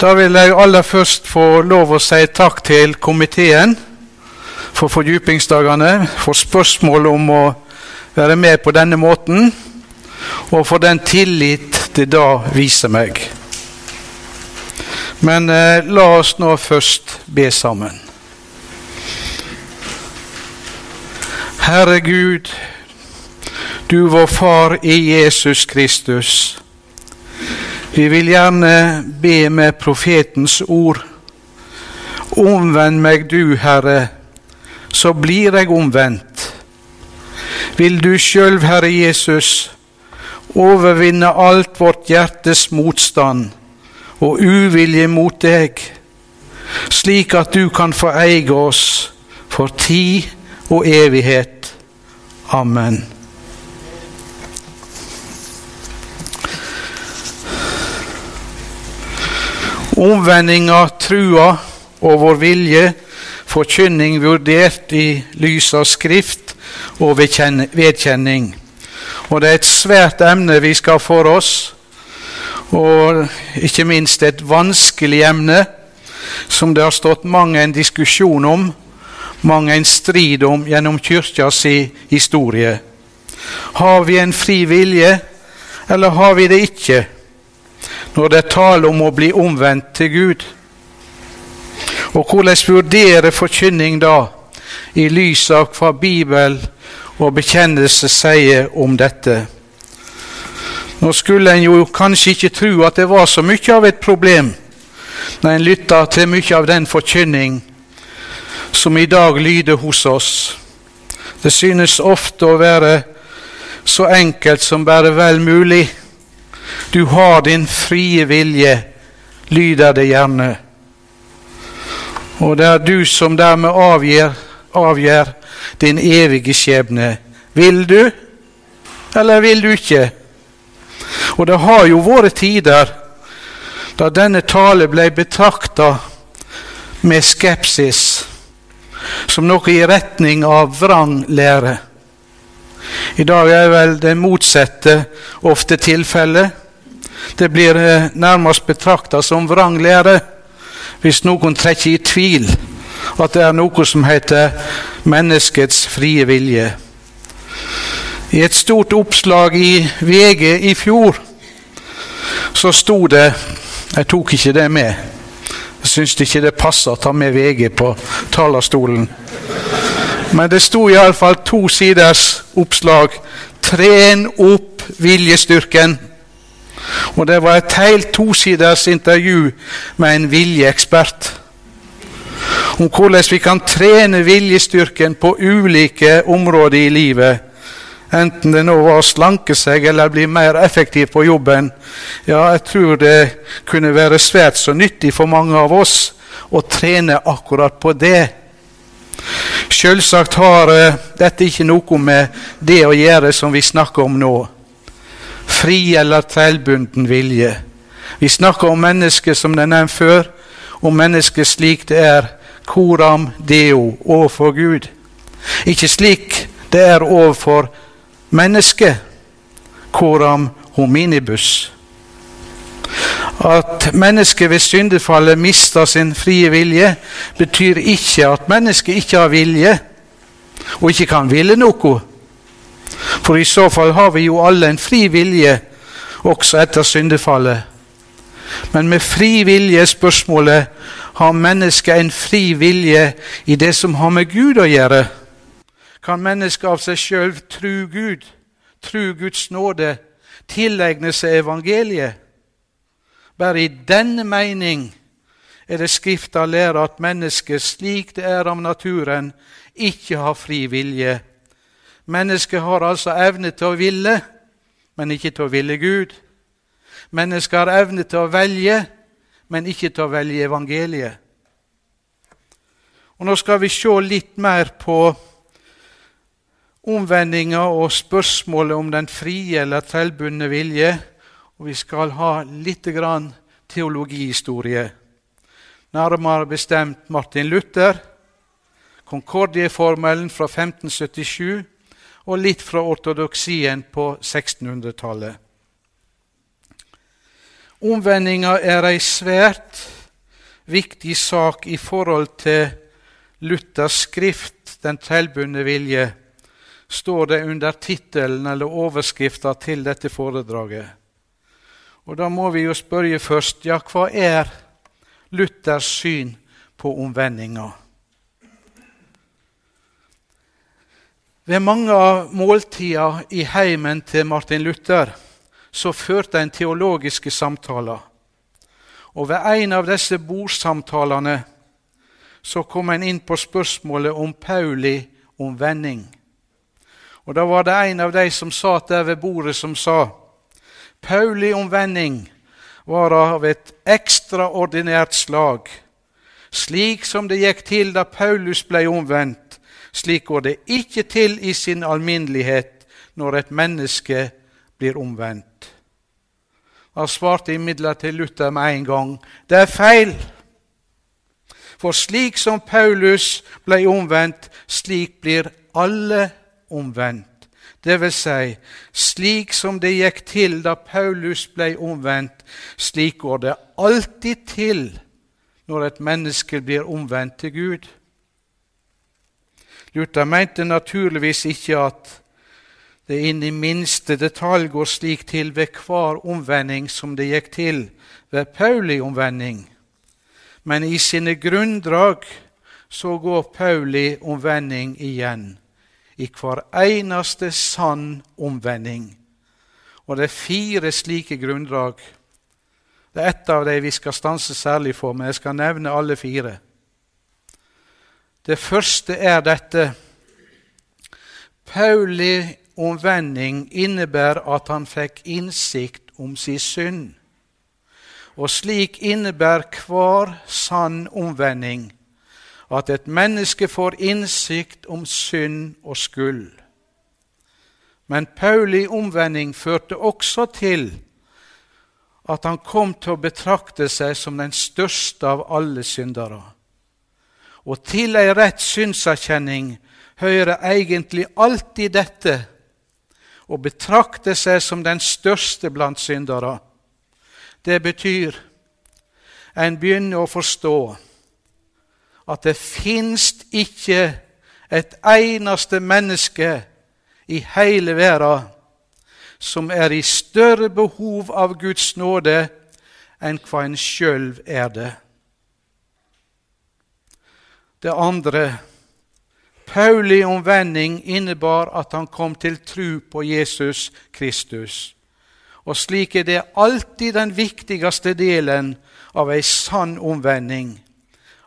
Da vil jeg aller først få lov å si takk til komiteen for fordypingsdagene, for spørsmålet om å være med på denne måten, og for den tillit det da viser meg. Men eh, la oss nå først be sammen. Herre Gud, du vår Far i Jesus Kristus. Vi vil gjerne be med profetens ord. Omvend meg du, Herre, så blir jeg omvendt. Vil du sjøl, Herre Jesus, overvinne alt vårt hjertes motstand og uvilje mot deg, slik at du kan få eie oss for tid og evighet. Amen. Omvendinga, trua og vår vilje, forkynning vurdert i lys av Skrift og vedkjenning. Og det er et svært emne vi skal for oss, og ikke minst et vanskelig emne som det har stått mange en diskusjon om, mange en strid om gjennom kirkas historie. Har vi en fri vilje, eller har vi det ikke? Når det er tale om å bli omvendt til Gud. Og hvordan vurdere forkynning da, i lys av hva Bibel og bekjennelse sier om dette? Nå skulle en jo kanskje ikke tro at det var så mye av et problem når en lytter til mye av den forkynning som i dag lyder hos oss. Det synes ofte å være så enkelt som bare vel mulig du har din frie vilje, lyder det gjerne. Og det er du som dermed avgjør, avgjør din evige skjebne. Vil du, eller vil du ikke? Og det har jo vært tider da denne tale ble betrakta med skepsis, som noe i retning av vrang lære. I dag er vel det motsatte ofte tilfellet. Det blir eh, nærmest betrakta som vrang lære hvis noen trekker i tvil at det er noe som heter menneskets frie vilje. I et stort oppslag i VG i fjor så sto det Jeg tok ikke det med. Jeg syns ikke det passer å ta med VG på talerstolen. Men det sto iallfall to siders oppslag. Tren opp viljestyrken. Og det var et helt tosiders intervju med en viljeekspert om hvordan vi kan trene viljestyrken på ulike områder i livet. Enten det nå var å slanke seg eller bli mer effektiv på jobben. Ja, jeg tror det kunne være svært så nyttig for mange av oss å trene akkurat på det. Selvsagt har uh, dette ikke noe med det å gjøre som vi snakker om nå fri eller trellbunden vilje. Vi snakker om mennesket som det er nevnt før, om mennesket slik det er koram deo overfor Gud. Ikke slik det er overfor mennesket, koram hominibus. At mennesket ved syndefallet mister sin frie vilje, betyr ikke at mennesket ikke har vilje og ikke kan ville noe. For i så fall har vi jo alle en fri vilje også etter syndefallet. Men med fri vilje spørsmålet har mennesket en fri vilje i det som har med Gud å gjøre. Kan mennesket av seg sjøl tru Gud, tru Guds nåde, tilegne seg evangeliet? Bare i denne mening er det Skrifta lærer at mennesket, slik det er av naturen, ikke har fri vilje Mennesket har altså evne til å ville, men ikke til å ville Gud. Mennesket har evne til å velge, men ikke til å velge evangeliet. Og Nå skal vi se litt mer på omvendinga og spørsmålet om den frie eller trellbundne vilje. Og vi skal ha litt grann teologihistorie. Nærmere bestemt Martin Luther, Konkordieformelen fra 1577 og litt fra ortodoksien på 1600-tallet. Omvendinga er ei svært viktig sak i forhold til Luthers skrift, Den tilbundne vilje, står det under tittelen eller overskrifta til dette foredraget. Og Da må vi jo spørre først ja, hva er Luthers syn på omvendinga? Ved mange av måltida i heimen til Martin Luther så førte en teologiske samtaler. Og ved en av disse bordsamtalene så kom en inn på spørsmålet om Pauli om vending. Og Da var det en av de som satt der ved bordet, som sa Pauli omvending var av et ekstraordinært slag. Slik som det gikk til da Paulus ble omvendt, slik går det ikke til i sin alminnelighet når et menneske blir omvendt. Da svarte imidlertid Luther med en gang det er feil. For slik som Paulus ble omvendt, slik blir alle omvendt. Det vil si, slik som det gikk til da Paulus ble omvendt, slik går det alltid til når et menneske blir omvendt til Gud. Luther mente naturligvis ikke at det inn i minste detalj går slik til ved hver omvending som det gikk til ved Pauli omvending. Men i sine grunndrag så går Pauli omvending igjen i hver eneste sann omvending. Og det er fire slike grunndrag. Det er ett av dem vi skal stanse særlig for, men jeg skal nevne alle fire. Det første er dette Pauli omvending innebærer at han fikk innsikt om sin synd. Og slik innebærer hver sann omvending at et menneske får innsikt om synd og skyld. Men Pauli omvending førte også til at han kom til å betrakte seg som den største av alle syndere. Og til ei rett synserkjenning hører egentlig alltid dette å betrakte seg som den største blant syndere. Det betyr en begynner å forstå at det fins ikke et eneste menneske i hele verden som er i større behov av Guds nåde enn hva en sjøl er det. Det andre Pauli omvending innebar at han kom til tru på Jesus Kristus. Og slik er det alltid den viktigste delen av ei sann omvending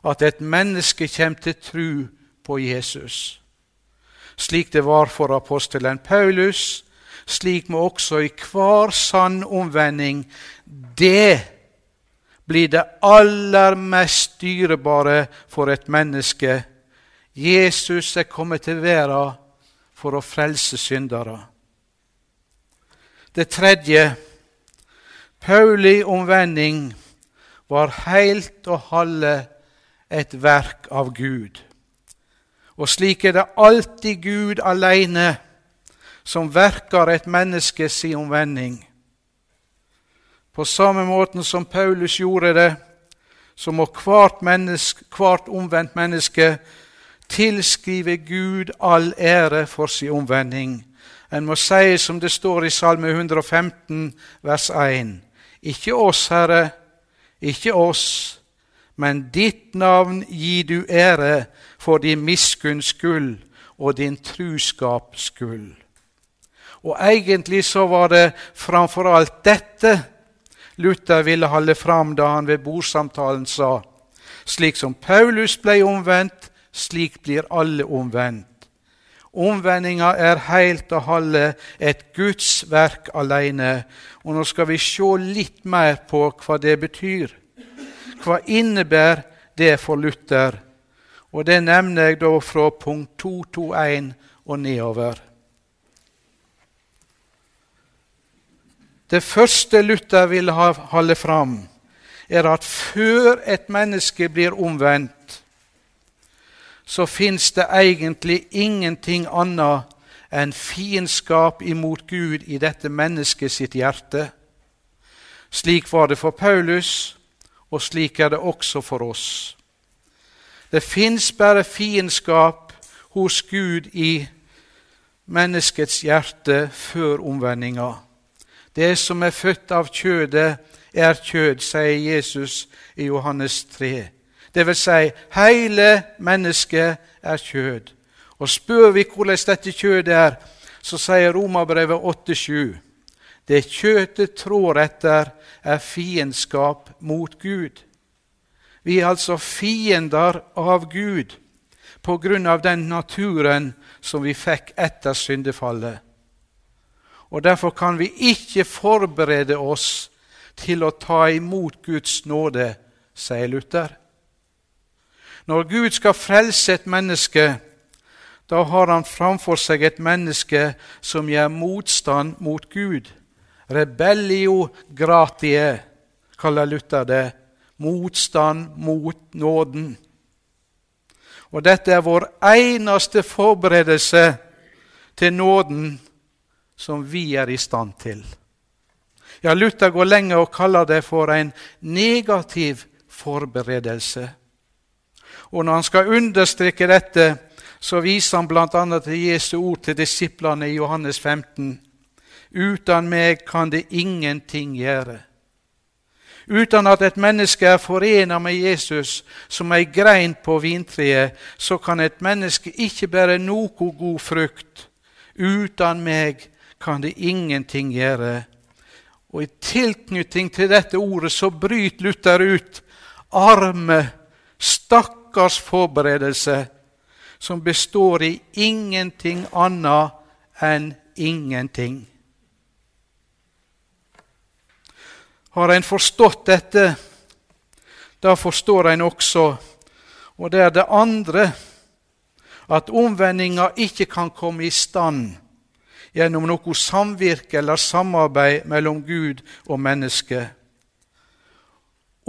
at et menneske kommer til tru på Jesus. Slik det var for apostelen Paulus, slik må også i hver sann omvending det blir det aller mest dyrebare for et menneske. Jesus er kommet til verden for å frelse syndere. Det tredje Pauli omvending var helt og halve et verk av Gud. Og slik er det alltid Gud alene som verker et menneskes omvending. På samme måten som Paulus gjorde det, så må hvert, menneske, hvert omvendt menneske tilskrive Gud all ære for sin omvending. En må si som det står i Salme 115, vers 1.: Ikke oss, Herre, ikke oss, men ditt navn gir du ære for din miskunns skyld og din truskaps skyld. Og egentlig så var det framfor alt dette Luther ville holde fram da han ved bordsamtalen sa slik som Paulus ble omvendt, slik blir alle omvendt. Omvendinga er helt og halve et Guds verk alene. Og nå skal vi se litt mer på hva det betyr. Hva innebærer det for Luther? Og Det nevner jeg da fra punkt 221 og nedover. Det første Luther vil holde fram, er at før et menneske blir omvendt, så fins det egentlig ingenting annet enn fiendskap imot Gud i dette mennesket sitt hjerte. Slik var det for Paulus, og slik er det også for oss. Det fins bare fiendskap hos Gud i menneskets hjerte før omvendinga. Det som er født av kjødet, er kjød, sier Jesus i Johannes 3. Det vil si, hele mennesket er kjød. Og spør vi hvordan dette kjødet er, så sier Romerbrevet 8,7.: Det kjøtet trår etter, er fiendskap mot Gud. Vi er altså fiender av Gud på grunn av den naturen som vi fikk etter syndefallet. Og Derfor kan vi ikke forberede oss til å ta imot Guds nåde, sier Luther. Når Gud skal frelse et menneske, da har han framfor seg et menneske som gjør motstand mot Gud. Rebellio gratie, kaller Luther det. Motstand mot nåden. Og dette er vår eneste forberedelse til nåden som vi er i stand til. Ja, Luther går lenger og kaller det for en negativ forberedelse. Og når han skal understreke dette, så viser han bl.a. til Jesu ord til disiplene i Johannes 15. Uten meg kan det ingenting gjøre. Uten at et menneske er forena med Jesus som ei grein på vintreet, så kan et menneske ikke bære noe god frukt. Uten meg kan det ingenting gjøre. Og I tilknytning til dette ordet så bryter Luther ut arme, stakkars forberedelse, som består i ingenting annet enn ingenting. Har en forstått dette, da forstår en også, og det er det andre, at omvendinga ikke kan komme i stand gjennom noe samvirke eller samarbeid mellom Gud og menneske.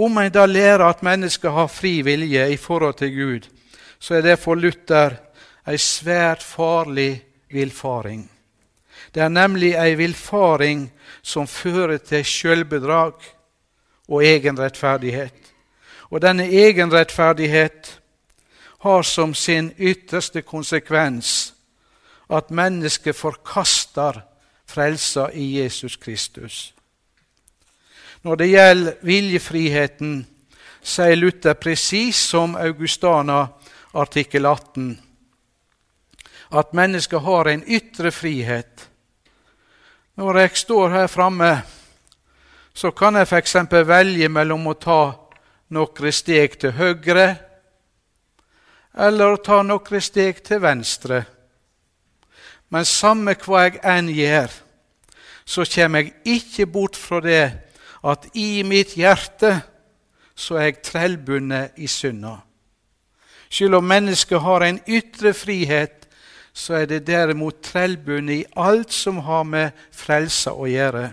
Om en da lærer at mennesket har fri vilje i forhold til Gud, så er det for Luther ei svært farlig villfaring. Det er nemlig ei villfaring som fører til sjølbedrag og egenrettferdighet. Og denne egenrettferdighet har som sin ytterste konsekvens at mennesket forkaster frelsa i Jesus Kristus. Når det gjelder viljefriheten, sier Luther presis som Augustana artikkel 18, at mennesket har en ytre frihet når jeg står her framme, så kan jeg f.eks. velge mellom å ta noen steg til høyre eller å ta noen steg til venstre. Men samme hva jeg enn gjør, så kommer jeg ikke bort fra det at i mitt hjerte så er jeg trellbundet i synda. Selv om mennesket har en ytre frihet, så er det derimot trellbundet i alt som har med frelsa å gjøre.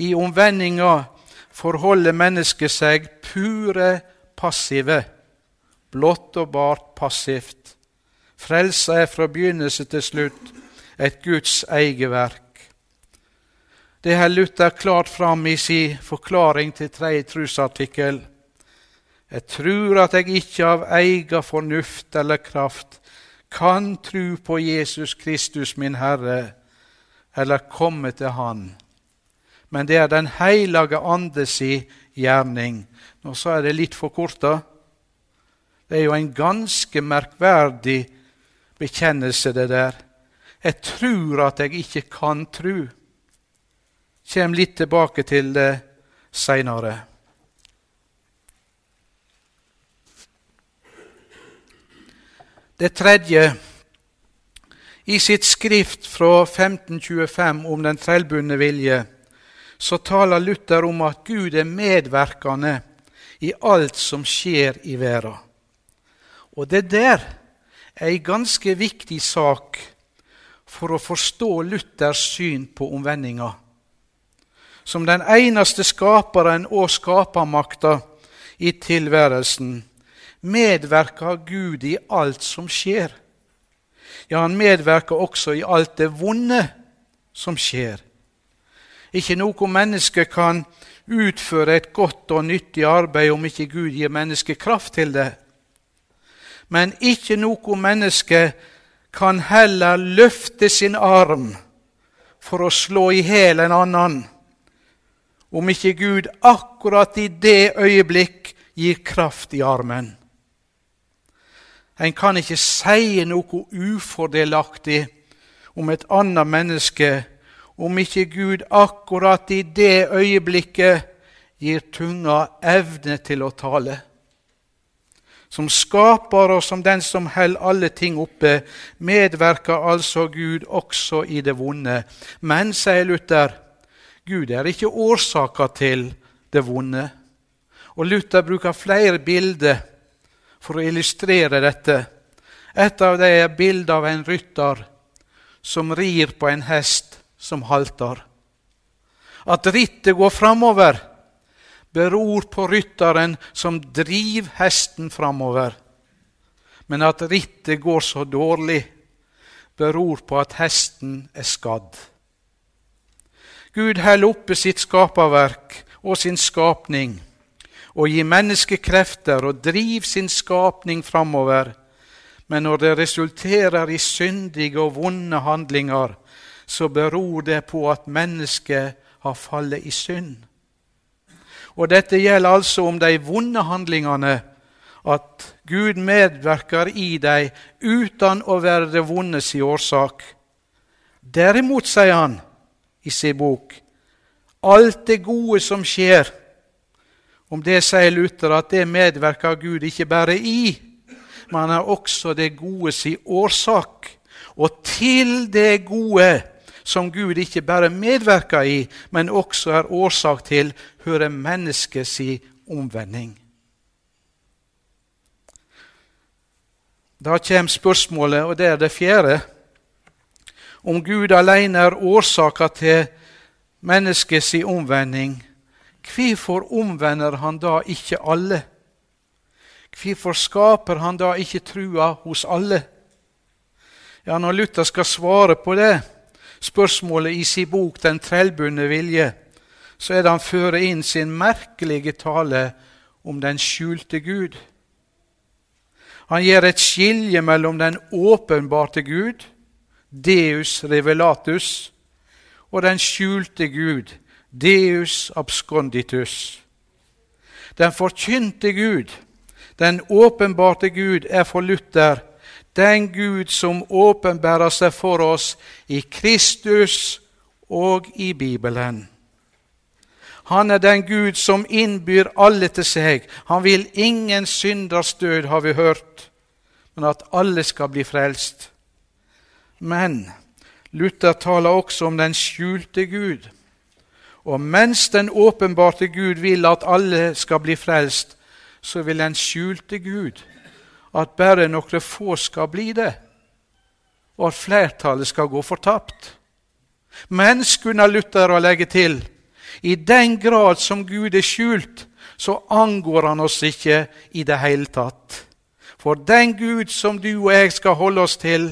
I omvendinga forholder mennesket seg pure passive, blått og bart passivt. Frelsa er fra begynnelse til slutt et Guds eget Det har Luther klart fram i sin forklaring til tredje trosartikkel. Jeg tror at jeg ikke av egen fornuft eller kraft kan tro på Jesus Kristus, min Herre, eller komme til Han. Men det er Den hellige ande si gjerning. Nå sa jeg det litt forkorta. Det er jo en ganske merkverdig bekjennelse, det der. Jeg tror at jeg ikke kan tro. Kjem litt tilbake til det seinere. Det tredje I sitt skrift fra 1525 om den trellbundne vilje så taler Luther om at Gud er medvirkende i alt som skjer i verden. Og det der er ei ganske viktig sak for å forstå Luthers syn på omvendinga. Som den eneste skaperen og skapermakta i tilværelsen medverker Gud i alt som skjer. Ja, han medverker også i alt det vonde som skjer. Ikke noe menneske kan utføre et godt og nyttig arbeid om ikke Gud gir mennesket kraft til det. Men ikke noe menneske kan heller løfte sin arm for å slå i hjel en annen, om ikke Gud akkurat i det øyeblikk gir kraft i armen. En kan ikke si noe ufordelaktig om et annet menneske om ikke Gud akkurat i det øyeblikket gir tunga evne til å tale. Som skaper og som den som holder alle ting oppe, medverker altså Gud også i det vonde. Men, sier Luther, Gud er ikke årsaka til det vonde. Og Luther bruker flere bilder for å illustrere dette. Et av dem er bildet av en rytter som rir på en hest som halter. At rittet går framover, beror på rytteren som driver hesten framover. Men at rittet går så dårlig, beror på at hesten er skadd. Gud holder oppe sitt skaperverk og sin skapning og gir mennesket krefter og driv sin skapning framover. Men når det resulterer i syndige og vonde handlinger, så beror det på at mennesket har fallet i synd. Og dette gjelder altså om de vonde handlingene, at Gud medvirker i dem uten å være det vondes i årsak. Derimot, sier han i sin bok, alt det gode som skjer, om det sier Luther at det medvirker Gud ikke bare i, men er også det gode sin årsak. Og til det gode som Gud ikke bare medvirker i, men også er årsak til, hører menneskets omvending. Da kommer spørsmålet, og det er det fjerde, om Gud alene er årsaka til menneskets omvending. Hvorfor omvender han da ikke alle? Hvorfor skaper han da ikke trua hos alle? Ja, Når Luther skal svare på det, spørsmålet i sin bok 'Den trellbundne vilje', så er det han fører inn sin merkelige tale om den skjulte Gud. Han gjør et skilje mellom den åpenbarte Gud, Deus revelatus, og den skjulte Gud, Deus absconditus. Den forkynte Gud, den åpenbarte Gud, er for Luther den Gud som åpenbærer seg for oss i Kristus og i Bibelen. Han er den Gud som innbyr alle til seg. Han vil ingen synders død, har vi hørt, men at alle skal bli frelst. Men Luther taler også om den skjulte Gud. Og mens den åpenbarte Gud vil at alle skal bli frelst, så vil den skjulte Gud at bare noen få skal bli det, og at flertallet skal gå fortapt. Men, skulle Luther å legge til, i den grad som Gud er skjult, så angår han oss ikke i det hele tatt. For den Gud som du og jeg skal holde oss til,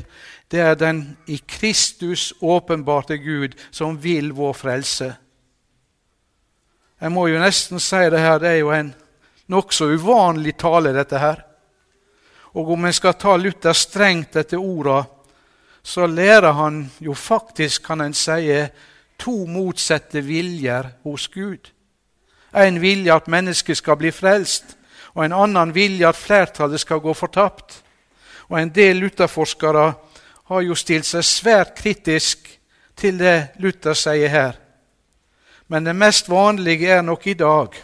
det er den i Kristus åpenbarte Gud som vil vår frelse. Jeg må jo nesten si det her, det er jo en nokså uvanlig tale, dette her. Og om en skal ta Luther strengt etter orda, så lærer han jo faktisk, kan en si, to motsatte viljer hos Gud. En vilje at mennesket skal bli frelst, og en annen vilje at flertallet skal gå fortapt. Og En del Luther-forskere har jo stilt seg svært kritisk til det Luther sier her. Men det mest vanlige er nok i dag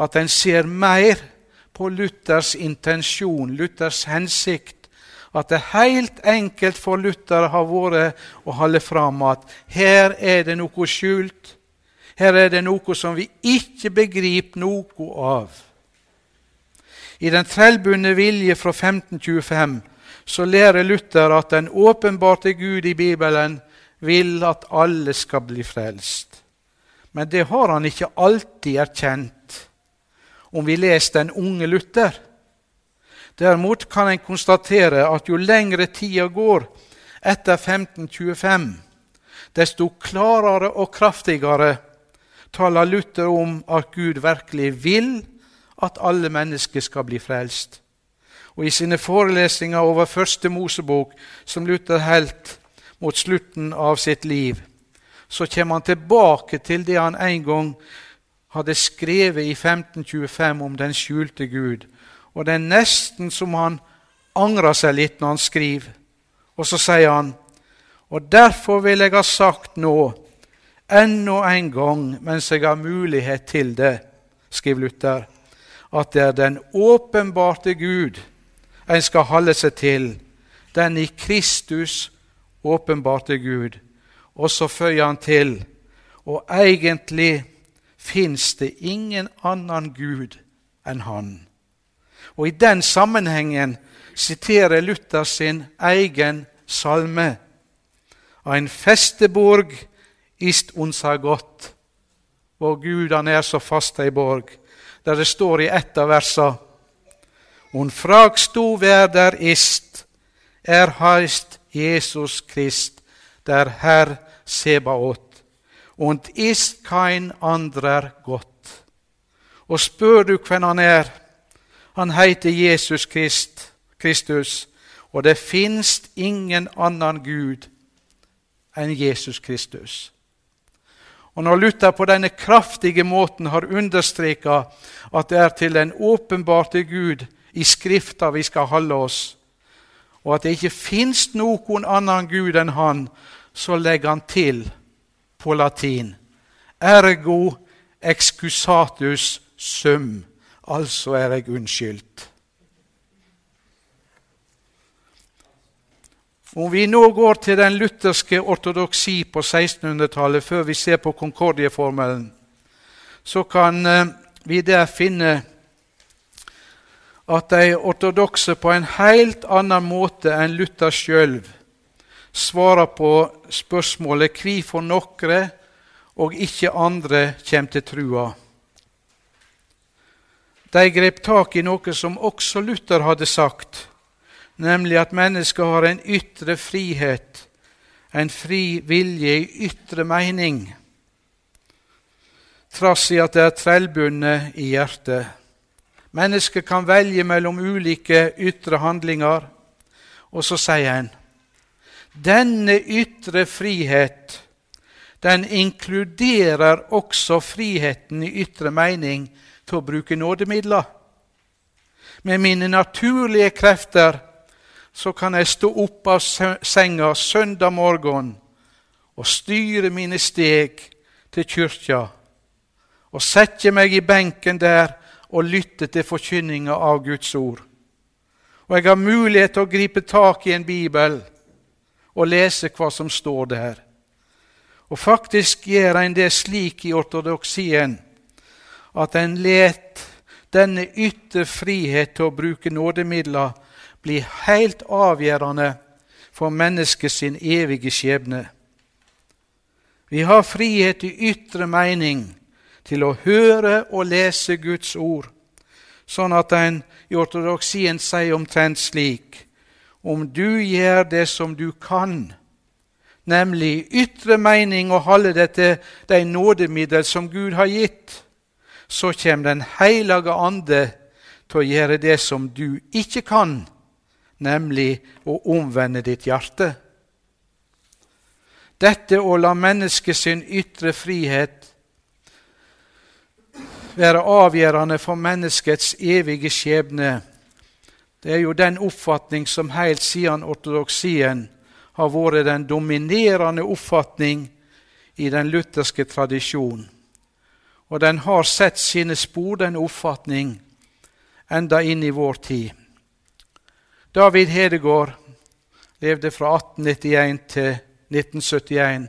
at en ser mer på Luthers intensjon, Luthers hensikt, at det helt enkelt for Luther har vært å holde fram at her er det noe skjult. Her er det noe som vi ikke begriper noe av. I Den trellbundne vilje fra 1525 så lærer Luther at den åpenbarte Gud i Bibelen vil at alle skal bli frelst. Men det har han ikke alltid erkjent om vi leser den unge Luther. Derimot kan en konstatere at jo lengre tida går etter 1525, desto klarere og kraftigere taler Luther om at Gud virkelig vil at alle mennesker skal bli frelst. Og I sine forelesninger over første Mosebok, som Luther holdt mot slutten av sitt liv, så kommer han tilbake til det han en gang hadde skrevet i 1525 om den skjulte Gud. Og det er nesten som han angrer seg litt når han skriver. Og så sier han og derfor vil jeg ha sagt nå, ennå en gang mens jeg har mulighet til det, skriver Luther, at det er den åpenbarte Gud en skal holde seg til, den i Kristus åpenbarte Gud. Og så føyer han til, og egentlig fins det ingen annen Gud enn Han. Og I den sammenhengen siterer Luther sin egen salme. Ein festeborg ist unser Gott. Vår Gud han er så fast ei borg, der det står i ett av versa Und fragst du, wer der ist, er heist Jesus Krist, der Herr Sebaot, und ist kein anderer Gott. Og spør du hvem han er, han heter Jesus Krist, Kristus, og det fins ingen annen Gud enn Jesus Kristus. Og Når Luther på denne kraftige måten har understreka at det er til den åpenbarte Gud i Skrifta vi skal holde oss, og at det ikke fins noen annen Gud enn Han, så legger han til på latin ergo excusatus sum, altså er jeg unnskyldt. Om vi nå går til den lutherske ortodoksi på 1600-tallet, før vi ser på Concordieformelen, så kan eh, vi der finne at de ortodokse på en helt annen måte enn Luther sjøl svarer på spørsmålet hvorfor noen og ikke andre kommer til trua. De grep tak i noe som også Luther hadde sagt, nemlig at mennesket har en ytre frihet, en fri vilje i ytre mening, trass i at det er trellbundet i hjertet. Mennesket kan velge mellom ulike ytre handlinger, og så sier en denne ytre frihet den inkluderer også friheten i ytre mening til å bruke nådemidler. Med mine naturlige krefter så kan jeg stå opp av senga søndag morgen og styre mine steg til kyrkja og sette meg i benken der og lytte til forkynninga av Guds ord. Og jeg har mulighet til å gripe tak i en bibel og lese hva som står der. Og faktisk gjør en det slik i ortodoksien at en let denne ytre frihet til å bruke nådemidler blir helt avgjørende for mennesket sin evige skjebne. Vi har frihet i ytre mening til å høre og lese Guds ord, sånn at en i ortodoksien sier omtrent slik om du gjør det som du kan, nemlig ytre mening og holde deg til de nådemiddel som Gud har gitt, så kommer Den hellige ande til å gjøre det som du ikke kan, nemlig å omvende ditt hjerte. Dette å la mennesket sin ytre frihet være avgjørende for menneskets evige skjebne, det er jo den oppfatning som helt siden ortodoksien har vært den dominerende oppfatning i den lutherske tradisjon. Og den har sett sine spor, den oppfatning, enda inn i vår tid. David Hedegaard levde fra 1891 til 1971.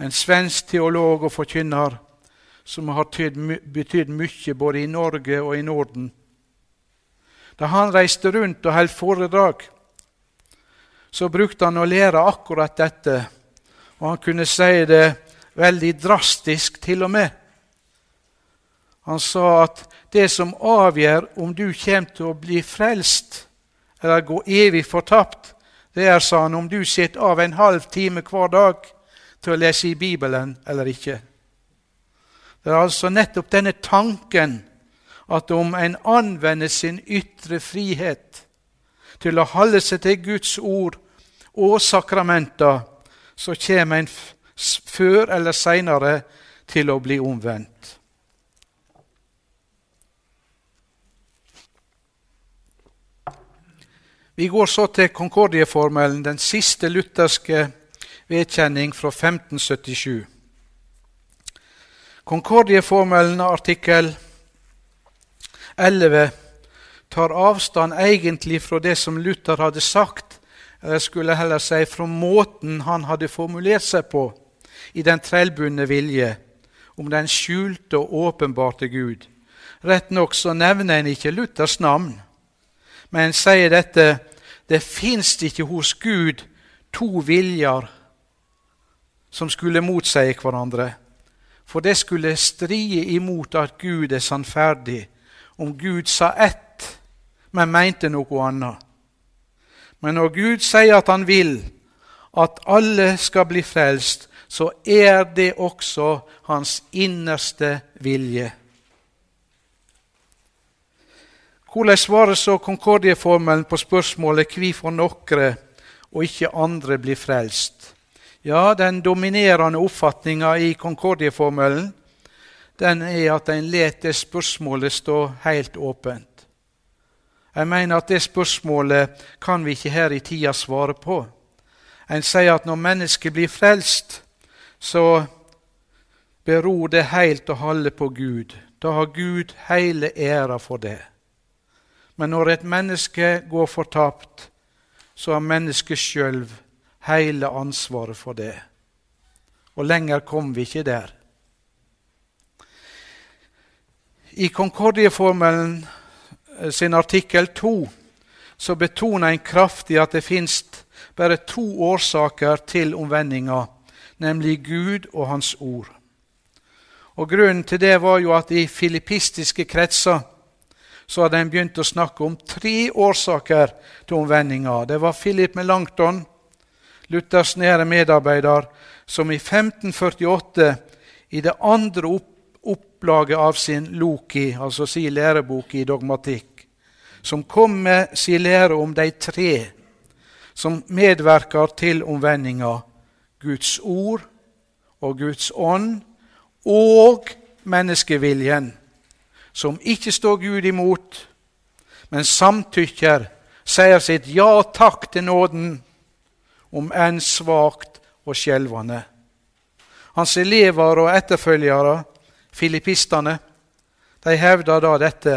En svensk teolog og forkynner som har betydd mye både i Norge og i Norden. Da han reiste rundt og holdt foredrag, så brukte han å lære akkurat dette. Og han kunne si det veldig drastisk til og med. Han sa at det som avgjør om du kommer til å bli frelst, eller gå evig fortapt, det er, sa han, om du sitter av en halv time hver dag til å lese i Bibelen eller ikke. Det er altså nettopp denne tanken at om en anvender sin ytre frihet til å holde seg til Guds ord og sakramenter, så kommer en før eller seinere til å bli omvendt. Vi går så til Konkordieformelen, den siste lutherske vedkjenning fra 1577. Konkordieformelen artikkel 11 tar avstand egentlig fra det som Luther hadde sagt, eller skulle heller si fra måten han hadde formulert seg på i den trellbundne vilje om den skjulte og åpenbarte Gud. Rett nok så nevner en ikke Luthers navn, men en sier dette det fins ikke hos Gud to viljer som skulle motseie hverandre. For det skulle stride imot at Gud er sannferdig, om Gud sa ett, men mente noe annet. Men når Gud sier at han vil at alle skal bli frelst, så er det også hans innerste vilje. Hvordan svarer så Konkordieformelen på spørsmålet hvorfor noen og ikke andre blir frelst? Ja, Den dominerende oppfatninga i Konkordieformelen den er at en lar det spørsmålet stå helt åpent. Jeg mener at det spørsmålet kan vi ikke her i tida svare på. En sier at når mennesket blir frelst, så beror det helt og halve på Gud. Da har Gud hele æra for det. Men når et menneske går fortapt, så har mennesket sjøl hele ansvaret for det. Og lenger kom vi ikke der. I Konkordieformelen eh, sin artikkel 2 så betoner en kraftig at det fins bare to årsaker til omvendinga nemlig Gud og Hans ord. Og Grunnen til det var jo at i filippistiske kretser så hadde en begynt å snakke om tre årsaker til omvendinga. Det var Philip Melanchthon, Luthers nære medarbeider, som i 1548 i det andre opplaget av sin Loki, altså sin lærebok i dogmatikk, som kom med sin lære om de tre som medverker til omvendinga Guds ord og Guds ånd og menneskeviljen, som ikke står Gud imot, men samtykker, sier sitt ja takk til nåden, om enn svakt og skjelvende. Hans elever og etterfølgere, filippistene, de hevda da dette,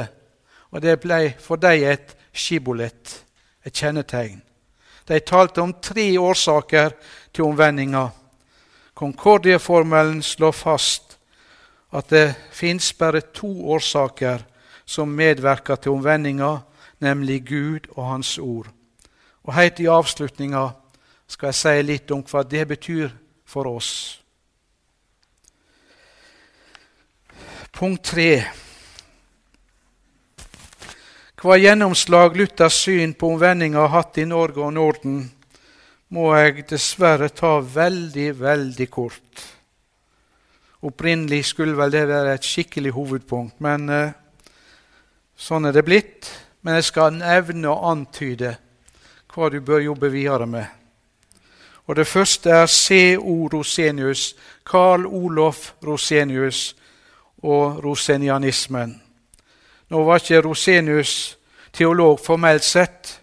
og det ble for dem et skibolett, et kjennetegn. De talte om tre årsaker til omvendinga. Konkordieformelen slår fast at det fins bare to årsaker som medvirker til omvendinga, nemlig Gud og Hans ord. Og Helt i avslutninga skal jeg si litt om hva det betyr for oss. Punkt tre. Hva gjennomslag Luthers syn på omvendinga har hatt i Norge og Norden, må jeg dessverre ta veldig, veldig kort. Opprinnelig skulle vel det være et skikkelig hovedpunkt, men uh, sånn er det blitt. Men jeg skal nevne og antyde hva du bør jobbe videre med. Og Det første er C.O. Rosenius, Carl Olof Rosenius og rosenianismen. Nå var ikke Rosenius teolog formelt sett,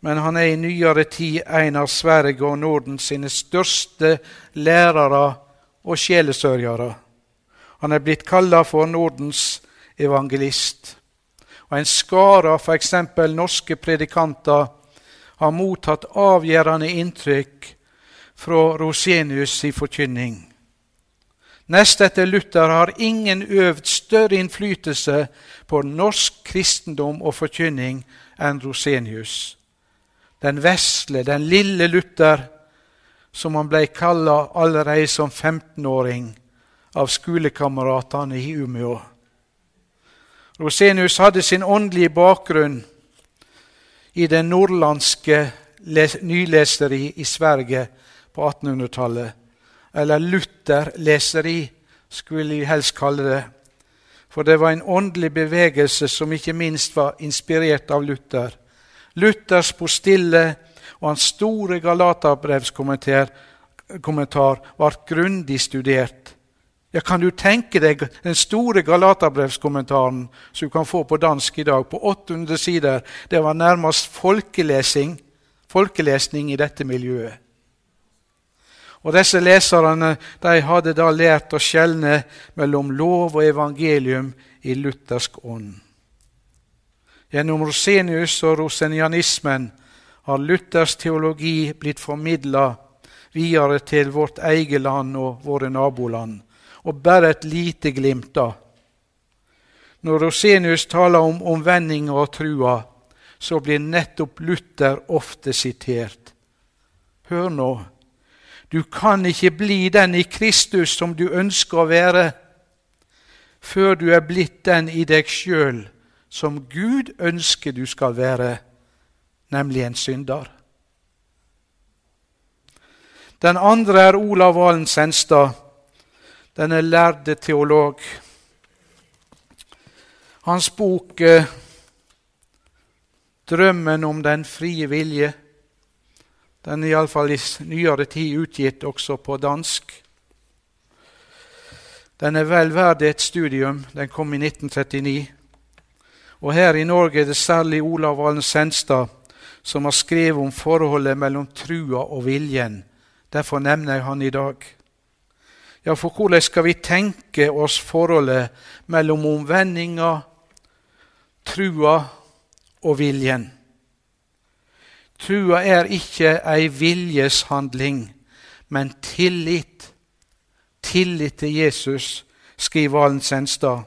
men han er i nyere tid en av Sverige og Norden sine største lærere og sjelesørgere. Han er blitt kalla for Nordens evangelist. Og En skare av f.eks. norske predikanter har mottatt avgjørende inntrykk fra Rosenius' i forkynning. Nest etter Luther har ingen øvd større innflytelse på norsk kristendom og forkynning enn Rosenius. Den vesle, den lille Luther, som han ble kalla allerede som 15-åring av skolekameratene i Umeå. Rosenius hadde sin åndelige bakgrunn i det nordlandske nyleseri i Sverige på 1800-tallet eller Luther-leseri, skulle vi helst kalle det. For det var en åndelig bevegelse som ikke minst var inspirert av Luther. Luthers postille og hans store Galaterbrevskommentar var grundig studert. Ja, Kan du tenke deg den store Galaterbrevskommentaren som du kan få på dansk i dag, på 800 sider? Det var nærmest folkelesing, folkelesning i dette miljøet. Og Disse leserne de hadde da lært å skjelne mellom lov og evangelium i luthersk ånd. Gjennom Rosenius og rosenianismen har Luthers teologi blitt formidla videre til vårt eget land og våre naboland, og bare et lite glimt da. Når Rosenius taler om omvending og trua, så blir nettopp Luther ofte sitert. Hør nå, du kan ikke bli den i Kristus som du ønsker å være, før du er blitt den i deg sjøl som Gud ønsker du skal være, nemlig en synder. Den andre er Olav Valen Senstad, denne lærde teolog. Hans bok eh, 'Drømmen om den frie vilje' Den er iallfall i nyere tid utgitt også på dansk. Den er vel verd et studium. Den kom i 1939. Og her i Norge er det særlig Olav Valen Senstad som har skrevet om forholdet mellom trua og viljen. Derfor nevner jeg han i dag. Ja, for hvordan skal vi tenke oss forholdet mellom omvendinga, trua og viljen? Trua er ikke ei viljeshandling, men tillit. Tillit til Jesus, skriver Valen Senstad.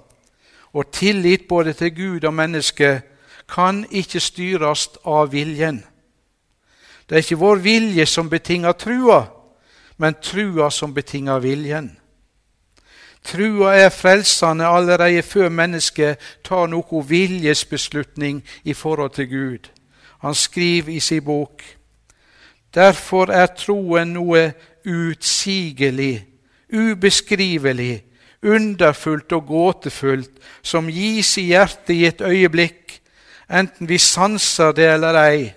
Og tillit både til Gud og menneske kan ikke styres av viljen. Det er ikke vår vilje som betinger trua, men trua som betinger viljen. Trua er frelsende allerede før mennesket tar noe viljesbeslutning i forhold til Gud. Han skriver i sin bok Derfor er troen noe utsigelig, ubeskrivelig, underfullt og gåtefullt, som gis i hjertet i et øyeblikk, enten vi sanser det eller ei.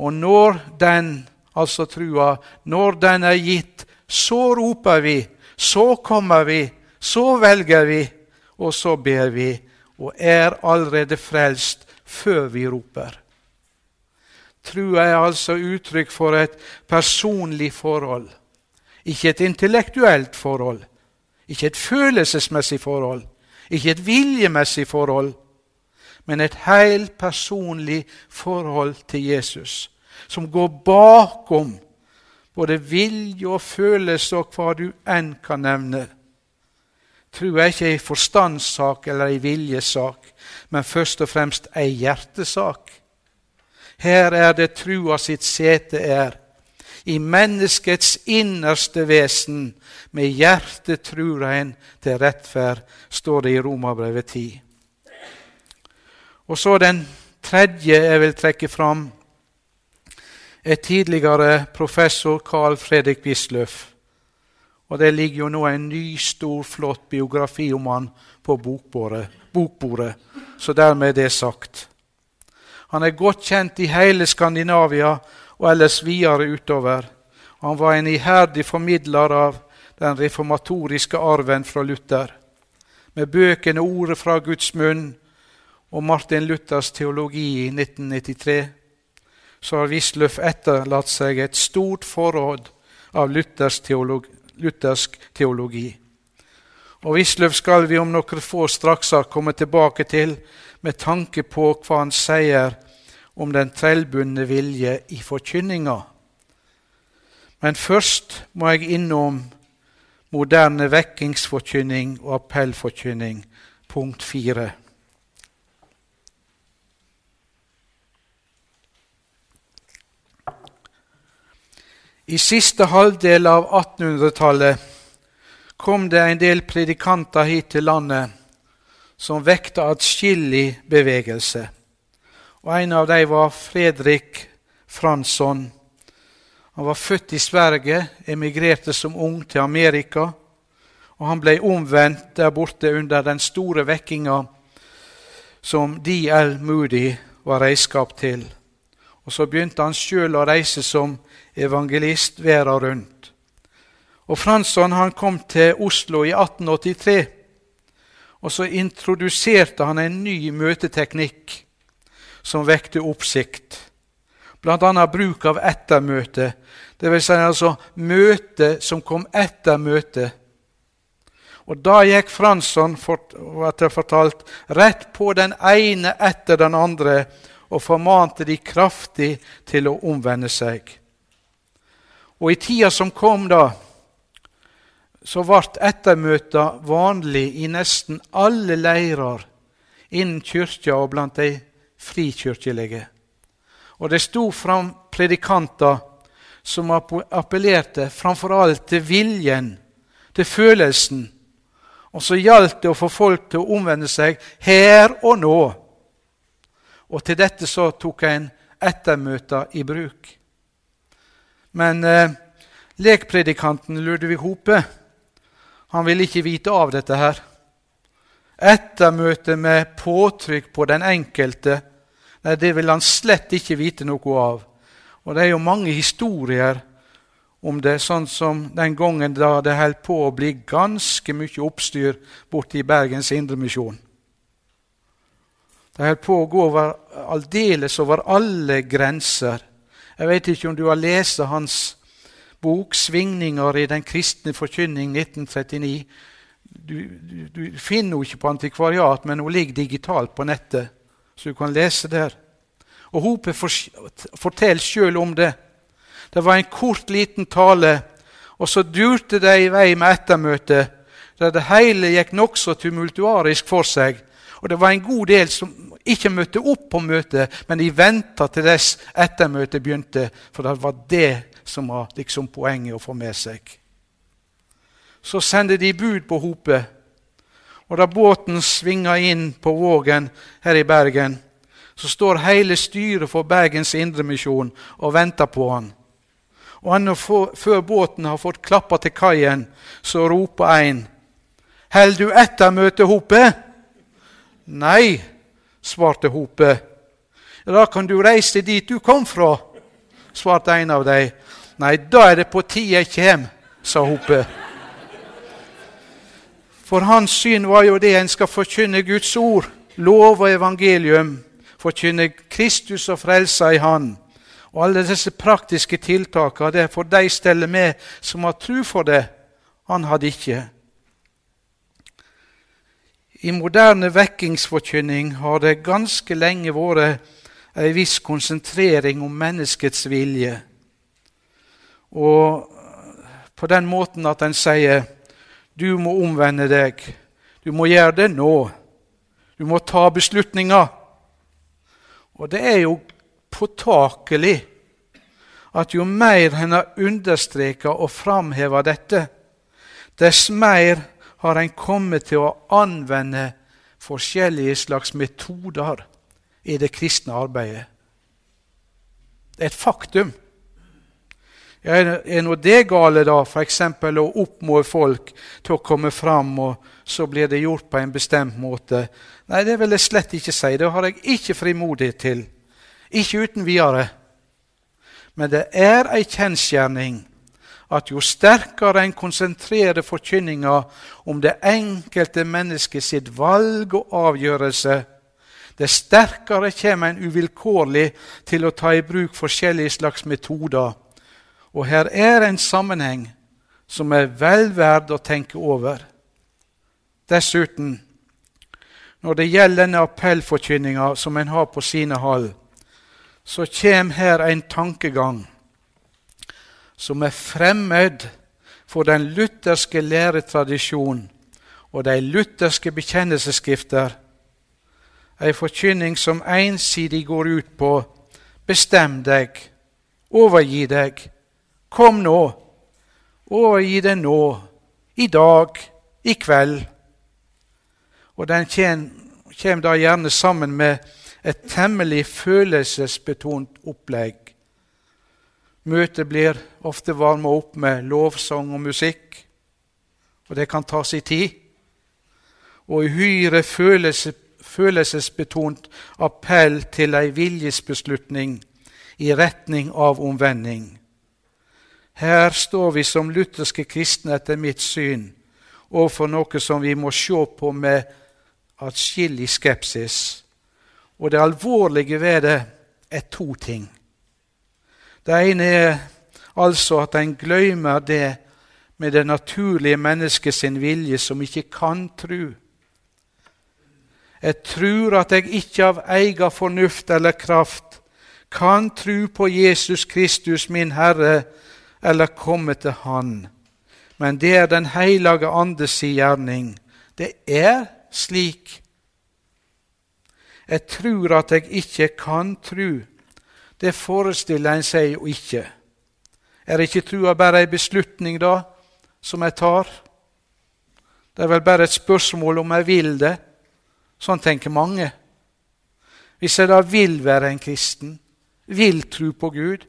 Og når den, altså trua, når den er gitt, så roper vi, så kommer vi, så velger vi, og så ber vi, og er allerede frelst før vi roper. Trua er altså uttrykk for et personlig forhold. Ikke et intellektuelt forhold, ikke et følelsesmessig forhold, ikke et viljemessig forhold, men et helt personlig forhold til Jesus, som går bakom både vilje og følelse og hva du enn kan nevne. Tro er ikke ei forstandssak eller ei viljesak, men først og fremst ei hjertesak. Her er det trua sitt sete er. I menneskets innerste vesen, med hjertet trur ein til rettferd, står det i Romabrevet 10. Og så den tredje jeg vil trekke fram, er tidligere professor Carl Fredrik Wisløff. Og det ligger jo nå en ny, stor, flott biografi om han på bokbordet, bokbordet. Så dermed er det sagt. Han er godt kjent i hele Skandinavia og ellers videre utover. Han var en iherdig formidler av den reformatoriske arven fra Luther. Med bøkene 'Ordet fra Guds munn' og Martin Luthers teologi i 1993 så har Wisløff etterlatt seg et stort forråd av teologi, luthersk teologi. Og Wisløff skal vi om noen få straks komme tilbake til med tanke på hva han sier om den trellbundne vilje i forkynninga. Men først må jeg innom moderne vekkingsforkynning og appellforkynning, punkt fire. I siste halvdel av 1800-tallet kom det en del predikanter hit til landet som vekta atskillig bevegelse. Og En av dem var Fredrik Fransson. Han var født i Sverige, emigrerte som ung til Amerika. Og han ble omvendt der borte under den store vekkinga som D.L. Moody var redskap til. Og så begynte han sjøl å reise som evangelist verden rundt. Og Fransson han kom til Oslo i 1883. Og så introduserte han en ny møteteknikk som vekte oppsikt. Bl.a. bruk av ettermøte, dvs. Si altså møte som kom etter møtet. Og da gikk Fransson fortalt, rett på den ene etter den andre og formante de kraftig til å omvende seg. Og i tida som kom, da, så ble ettermøta vanlig i nesten alle leirer innen kyrkja og blant de frikirkelige. Og det sto fram predikanter som appellerte framfor alt til viljen, til følelsen. Og så gjaldt det å få folk til å omvende seg her og nå. Og til dette så tok en ettermøter i bruk. Men eh, lekpredikanten Ludvig Hope han ville ikke vite av dette her. Ettermøte med påtrykk på den enkelte nei, det vil han slett ikke vite noe av. Og Det er jo mange historier om det, sånn som den gangen da det holdt på å bli ganske mye oppstyr borte i Bergens Indremisjon. Det holdt på å gå over, aldeles over alle grenser. Jeg vet ikke om du har lest hans bok 'Svingninger i den kristne forkynning 1939'. Du, du, du finner henne ikke på antikvariat, men hun ligger digitalt på nettet, så du kan lese der. Og Hope forteller sjøl om det. Det var en kort, liten tale, og så durte de i vei med ettermøtet, der det hele gikk nokså tumultuarisk for seg. Og det var en god del som ikke møtte opp på møtet, men de venta til dess ettermøtet begynte, for det var det som var liksom poenget å få med seg. Så sendte de bud på Hope. Og da båten svinga inn på Vågen her i Bergen, så står hele styret for Bergens Indremisjon og venter på han. Og ennå før båten har fått klappa til kaien, så roper en Held du etter møtehopet? Nei, svarte hopet. Da kan du reise dit du kom fra, svarte en av dem. Nei, da er det på tide jeg kjem, sa Hope. For hans syn var jo det en skal forkynne Guds ord, lov og evangelium, forkynne Kristus og frelsa i Han. Og alle disse praktiske tiltakene det er for de steller med som har tro for det. Han hadde ikke. I moderne vekkingsforkynning har det ganske lenge vært en viss konsentrering om menneskets vilje. Og på den måten at en sier du må omvende deg. Du må gjøre det nå. Du må ta beslutninger. Og det er jo påtakelig at jo mer en har understreka og framheva dette, dess mer har en kommet til å anvende forskjellige slags metoder i det kristne arbeidet. Det er et faktum. Er nå det gale, da, f.eks. å oppmå folk til å komme fram, og så blir det gjort på en bestemt måte? Nei, det vil jeg slett ikke si. Det har jeg ikke frimodighet til. Ikke uten videre. Men det er ei kjensgjerning at jo sterkere en konsentrerer forkynninga om det enkelte mennesket sitt valg og avgjørelse, det sterkere kommer en uvilkårlig til å ta i bruk forskjellige slags metoder og her er en sammenheng som er vel verd å tenke over. Dessuten, når det gjelder denne appellforkynninga som en har på sine hold, så kommer her en tankegang som er fremmed for den lutherske læretradisjon og de lutherske bekjennelsesskrifter, ei forkynning som ensidig går ut på bestem deg, overgi deg, Kom nå, overgi det nå, i dag, i kveld. Og den kommer da gjerne sammen med et temmelig følelsesbetont opplegg. Møtet blir ofte varma opp med lovsang og musikk, og det kan ta sin tid. Og uhyre følelse, følelsesbetont appell til ei viljesbeslutning i retning av omvending. Her står vi som lutherske kristne, etter mitt syn, overfor noe som vi må se på med atskillig skepsis. Og det alvorlige ved det er to ting. Det ene er altså at en glemmer det med det naturlige mennesket sin vilje, som ikke kan tru. Jeg tror at jeg ikke av egen fornuft eller kraft kan tru på Jesus Kristus, min Herre, eller komme til Han. Men det er Den hellige Andes gjerning. Det er slik. Jeg tror at jeg ikke kan tru. Det forestiller en seg jo ikke. Er ikke trua bare ei beslutning, da, som jeg tar? Det er vel bare et spørsmål om jeg vil det. Sånn tenker mange. Hvis jeg da vil være en kristen, vil tro på Gud,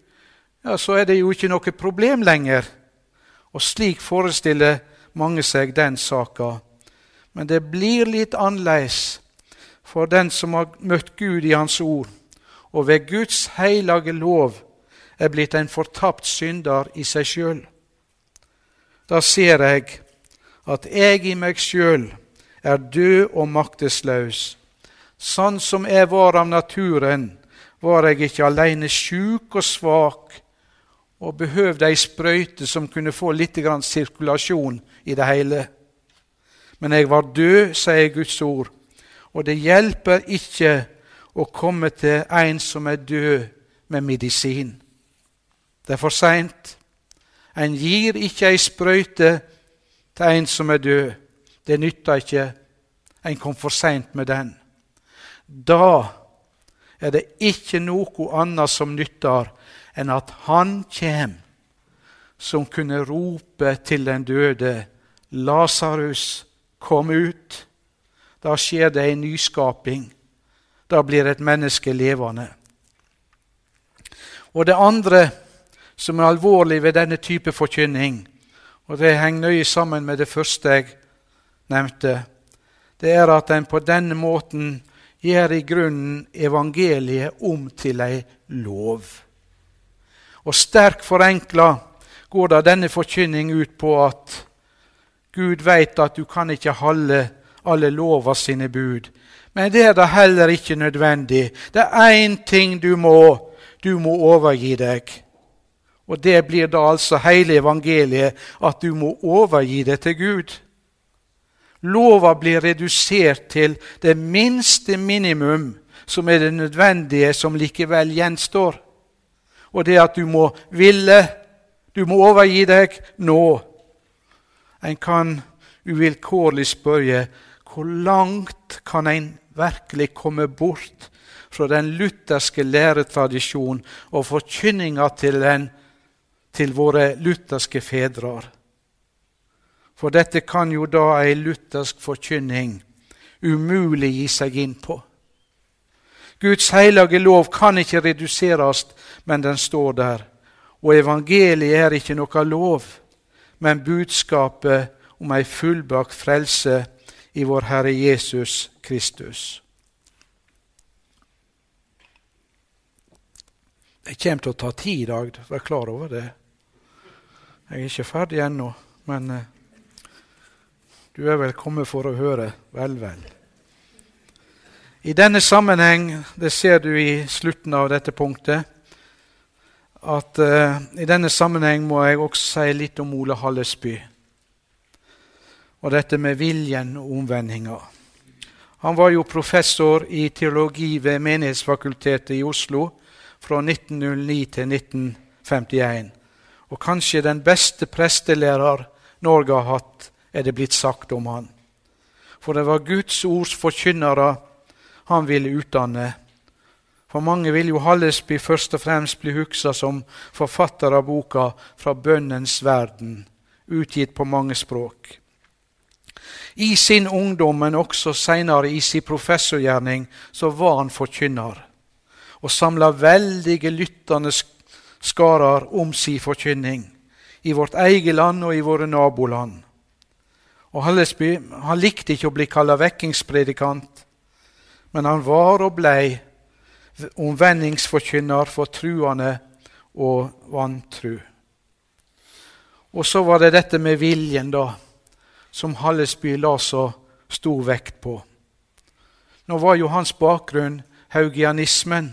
ja, så er det jo ikke noe problem lenger. Og slik forestiller mange seg den saka. Men det blir litt annerledes for den som har møtt Gud i Hans ord, og ved Guds hellige lov er blitt en fortapt synder i seg sjøl. Da ser jeg at jeg i meg sjøl er død og maktesløs. Sånn som jeg var av naturen, var jeg ikke alene sjuk og svak og behøvde ei sprøyte som kunne få litt sirkulasjon i det hele. Men jeg var død, sier Guds ord, og det hjelper ikke å komme til en som er død, med medisin. Det er for seint. En gir ikke ei sprøyte til en som er død. Det nytter ikke. En kom for seint med den. Da er det ikke noe annet som nytter enn at han kjem, som kunne rope til den døde, 'Lasarus, kom ut.' Da skjer det en nyskaping. Da blir et menneske levende. Og det andre som er alvorlig ved denne type forkynning, og det henger nøye sammen med det første jeg nevnte, det er at en på denne måten gjør i grunnen evangeliet om til ei lov. Og sterkt forenkla går da denne forkynning ut på at Gud veit at du kan ikke holde alle lova sine bud. Men det er da heller ikke nødvendig. Det er én ting du må. Du må overgi deg. Og det blir da altså hele evangeliet, at du må overgi deg til Gud. Lova blir redusert til det minste minimum, som er det nødvendige, som likevel gjenstår og det at du må ville. Du må overgi deg nå. En kan uvilkårlig spørre hvor langt kan en virkelig komme bort fra den lutherske læretradisjonen og forkynninga til, til våre lutherske fedrer? For dette kan jo da ei luthersk forkynning umulig gi seg inn på. Guds hellige lov kan ikke reduseres, men den står der. Og evangeliet er ikke noe lov, men budskapet om ei fullbakt frelse i vår Herre Jesus Kristus. Det kommer til å ta tid i dag, vær klar over det. Jeg er ikke ferdig ennå, men eh, du er vel kommet for å høre. Vel, vel. I denne sammenheng, det ser du i slutten av dette punktet, at uh, i denne sammenheng må jeg også si litt om Ole Hallesby. Og dette med viljen og omvendinga. Han var jo professor i teologi ved Menighetsfakultetet i Oslo fra 1909 til 1951. Og kanskje den beste prestelærer Norge har hatt, er det blitt sagt om han. For det var Guds ords forkynnere han ville utdanne. For mange vil jo Hallesby først og fremst bli huksa som forfatter av boka 'Fra bønnens verden', utgitt på mange språk. I sin ungdom, men også seinere i sin professorgjerning, så var han forkynner og samla veldige lyttende skarer om si forkynning i vårt eget land og i våre naboland. Og Hallesby han likte ikke å bli kalla vekkingspredikant, men han var og blei omvendingsforkynner for truende og vantru. Og så var det dette med viljen, da, som Hallesby la så stor vekt på. Nå var jo hans bakgrunn haugianismen.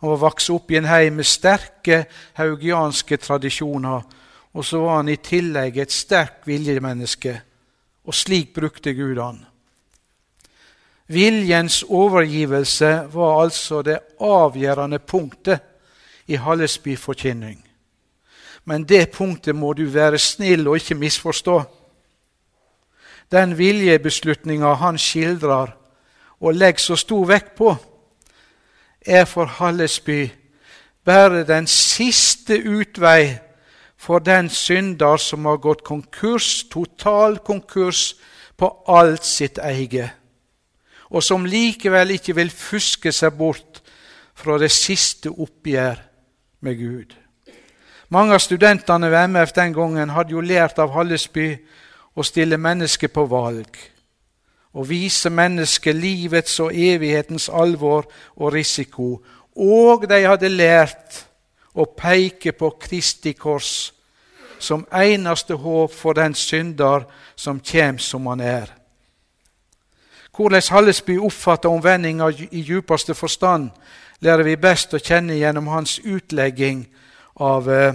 Han var vokst opp i en heim med sterke haugianske tradisjoner, og så var han i tillegg et sterkt viljemenneske, og slik brukte Gud han. Viljens overgivelse var altså det avgjørende punktet i Hallesby forkynning. Men det punktet må du være snill og ikke misforstå. Den viljebeslutninga han skildrer og legger så stor vekt på, er for Hallesby bare den siste utvei for den synder som har gått konkurs, total konkurs, på alt sitt eie, og som likevel ikke vil fuske seg bort fra det siste oppgjør med Gud. Mange av studentene ved MF den gangen hadde jo lært av Hallesby å stille mennesket på valg. og vise mennesket livets og evighetens alvor og risiko. Og de hadde lært å peke på Kristi kors som eneste håp for den synder som kommer som han er. Hvordan Hallesby oppfatter omvendinga i djupeste forstand, lærer vi best å kjenne gjennom hans utlegging av eh,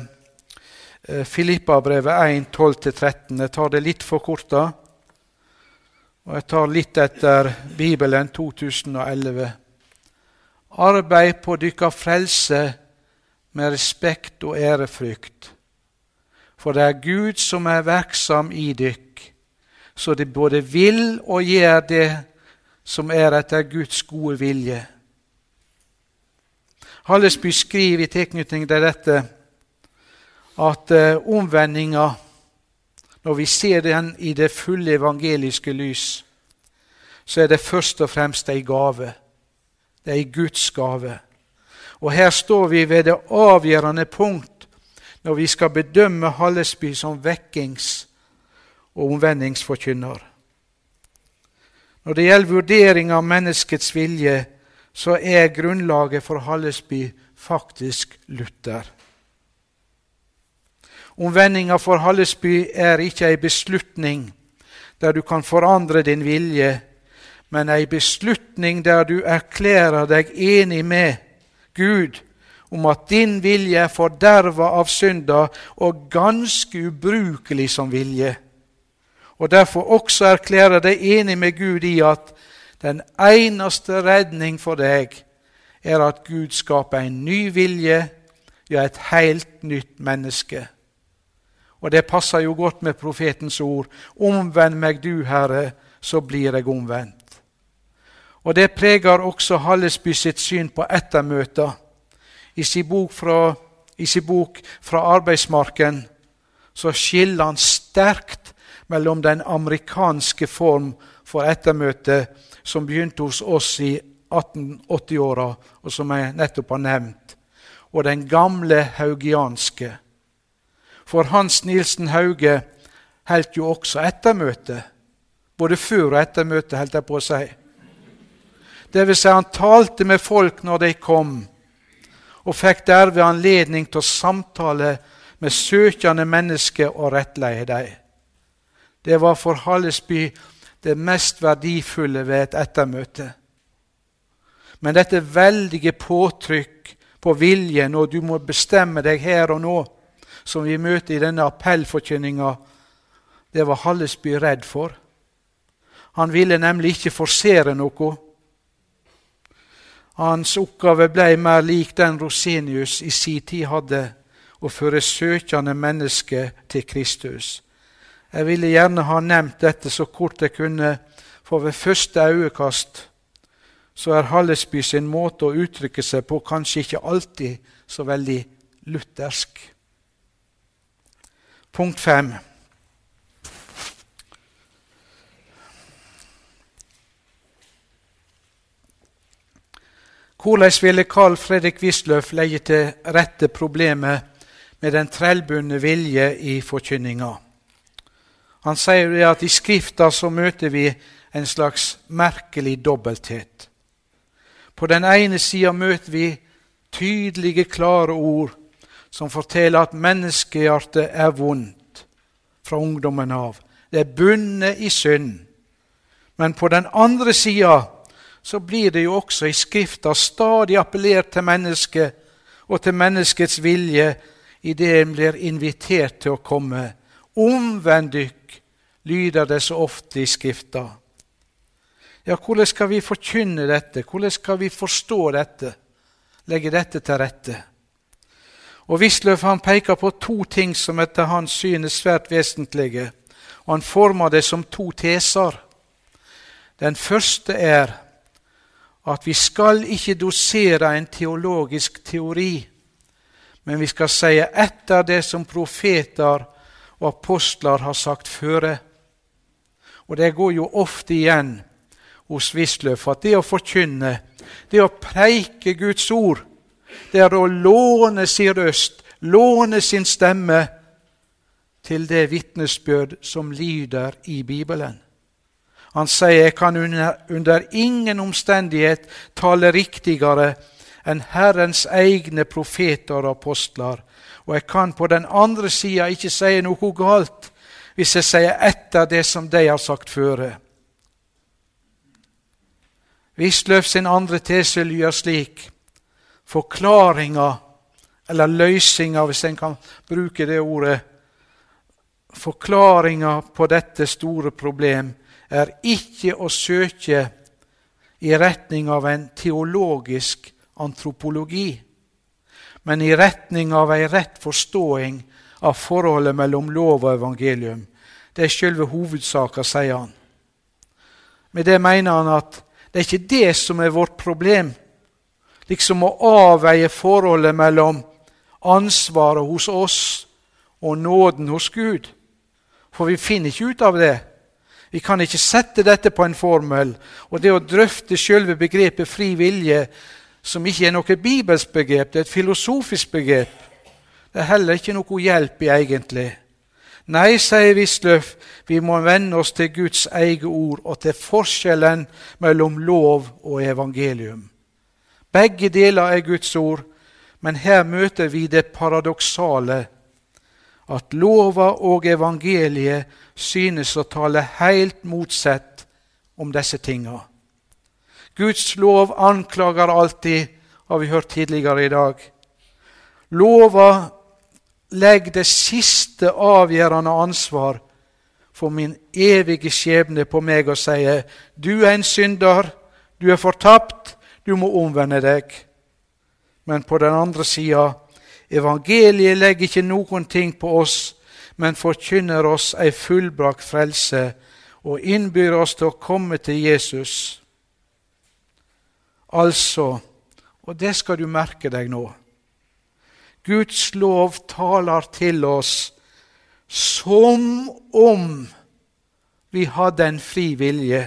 Filippabrevet 1, 12-13. Jeg tar det litt forkorta, og jeg tar litt etter Bibelen 2011. Arbeid på dykkar frelse med respekt og ærefrykt for det er Gud som er verksam i dykk, så de både vil og gjør det som er etter Guds gode vilje. Hallesby skriver i tilknytning til dette at uh, omvendinga, når vi ser den i det fulle evangeliske lys, så er det først og fremst ei gave. Det er ei Guds gave. Og her står vi ved det avgjørende punkt når vi skal bedømme Hallesby som vekkings- og omvendingsforkynner. Når det gjelder vurdering av menneskets vilje, så er grunnlaget for Hallesby faktisk Luther. Omvendinga for Hallesby er ikke ei beslutning der du kan forandre din vilje, men ei beslutning der du erklærer deg enig med Gud om at din vilje er forderva av synda og ganske ubrukelig som vilje, og derfor også erklærer deg enig med Gud i at den eneste redning for deg er at Gud skaper en ny vilje, ja, et helt nytt menneske. Og det passer jo godt med profetens ord. Omvend meg du, Herre, så blir jeg omvendt. Og det preger også Hallesby sitt syn på ettermøter i sin bok fra, sin bok fra arbeidsmarken så skiller han sterkt mellom den amerikanske form for ettermøte som begynte hos oss i 1880-åra, og som jeg nettopp har nevnt, og den gamle haugianske. For Hans Nilsen Hauge holdt jo også ettermøte. Både før og etter møtet, holdt jeg på å si. Det vil si, han talte med folk når de kom og fikk derved anledning til å samtale med søkende mennesker og rettleie dem. Det var for Hallesby det mest verdifulle ved et ettermøte. Men dette veldige påtrykk på viljen, og du må bestemme deg her og nå, som vi møter i denne appellforkynninga, det var Hallesby redd for. Han ville nemlig ikke forsere noe. Hans oppgave ble mer lik den Rosenius i sin tid hadde, å føre søkende mennesker til Kristus. Jeg ville gjerne ha nevnt dette så kort jeg kunne, for ved første øyekast så er Hallesby sin måte å uttrykke seg på kanskje ikke alltid så veldig luthersk. Punkt fem. Hvordan ville Carl Fredrik Wisløff legge til rette problemet med den trellbundne vilje i forkynninga? Han sier at i Skrifta så møter vi en slags merkelig dobbelthet. På den ene sida møter vi tydelige, klare ord som forteller at menneskehjertet er vondt fra ungdommen av. Det er bundet i synd. Men på den andre sida så blir det jo også i Skrifta stadig appellert til mennesket og til menneskets vilje idet en blir invitert til å komme. Omvend dykk, lyder det så ofte i Skrifta. Ja, hvordan skal vi forkynne dette? Hvordan skal vi forstå dette? Legge dette til rette? Og Wisløff han peker på to ting som etter hans syn er svært vesentlige, og han former det som to teser. Den første er at vi skal ikke dosere en teologisk teori, men vi skal si etter det som profeter og apostler har sagt føre. Og det går jo ofte igjen hos Wisløff at det å forkynne, det å preike Guds ord, det er å låne sin røst, låne sin stemme til det vitnesbyrd som lyder i Bibelen. Han sier jeg kan under, under ingen omstendighet tale riktigere enn Herrens egne profeter og apostler, og jeg kan på den andre sida ikke si noe galt hvis jeg sier etter det som de har sagt føre. Wisløff sin andre tese lyder slik forklaringa, eller løsninga, hvis en kan bruke det ordet Forklaringa på dette store problem er ikke å søke i retning av en teologisk antropologi, men i retning av ei rett forståing av forholdet mellom lov og evangelium. Det er selve hovedsaka, sier han. Med det mener han at det er ikke det som er vårt problem liksom å avveie forholdet mellom ansvaret hos oss og nåden hos Gud. For vi finner ikke ut av det. Vi kan ikke sette dette på en formel. Og det å drøfte selve begrepet fri vilje, som ikke er noe bibelsk begrep, det er et filosofisk begrep, det er heller ikke noe hjelp i, egentlig. Nei, sier Wisløff, vi må venne oss til Guds eget ord og til forskjellen mellom lov og evangelium. Begge deler er Guds ord, men her møter vi det paradoksale at lova og evangeliet synes å tale helt motsett om disse tinga. Guds lov anklager alltid, har vi hørt tidligere i dag. Lova legger det siste avgjørende ansvar for min evige skjebne på meg og sier du er en synder, du er fortapt, du må omvende deg. Men på den andre sida, evangeliet legger ikke noen ting på oss, men forkynner oss ei fullbrakt frelse og innbyr oss til å komme til Jesus. Altså, og det skal du merke deg nå Guds lov taler til oss som om vi hadde en fri vilje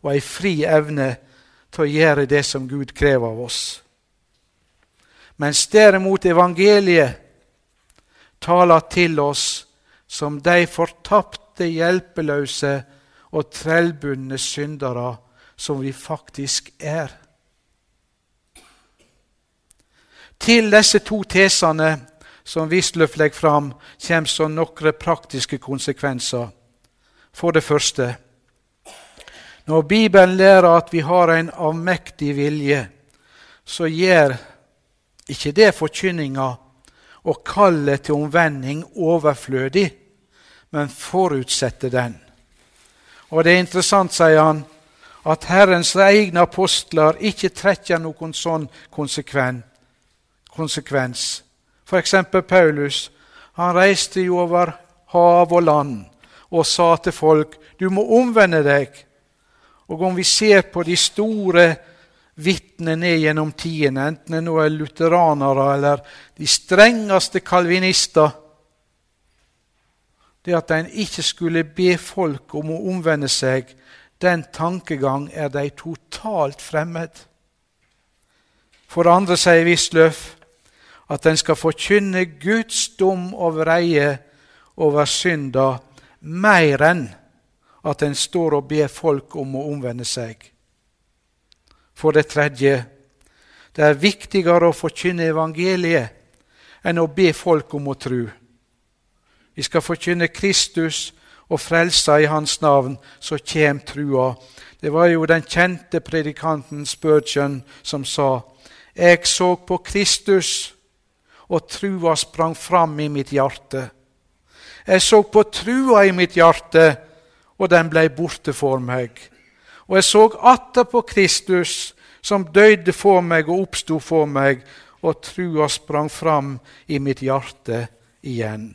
og ei fri evne til å gjøre det som Gud krever av oss. Mens derimot evangeliet taler til oss som de fortapte, hjelpeløse og trellbundne syndere som vi faktisk er. Til disse to tesene som Wisløff legger fram, kommer så noen praktiske konsekvenser. For det første når Bibelen lærer at vi har en avmektig vilje, så gjør ikke det forkynninga og kallet til omvending overflødig, men forutsetter den. Og det er interessant, sier han, at Herrens egne apostler ikke trekker noen sånn konsekvens. Konsekvens. For eksempel Paulus. Han reiste jo over hav og land og sa til folk du må omvende deg og om vi ser på de store vitnene ned gjennom tidene, enten det nå er lutheranere eller de strengeste kalvinister Det at en ikke skulle be folk om å omvende seg, den tankegang er de totalt fremmed. For det andre sier Wisløff at en skal forkynne Guds dom og vreie over synda mer enn at en står og ber folk om å omvende seg. For det tredje det er viktigere å forkynne evangeliet enn å be folk om å tro. Vi skal forkynne Kristus og frelsa i Hans navn, så kjem trua. Det var jo den kjente predikanten Spurgeon som sa Jeg så på Kristus, og trua sprang fram i mitt hjerte. Jeg så på trua i mitt hjerte, og den blei borte for meg. Og jeg så atter på Kristus, som døde for meg og oppsto for meg, og trua sprang fram i mitt hjerte igjen.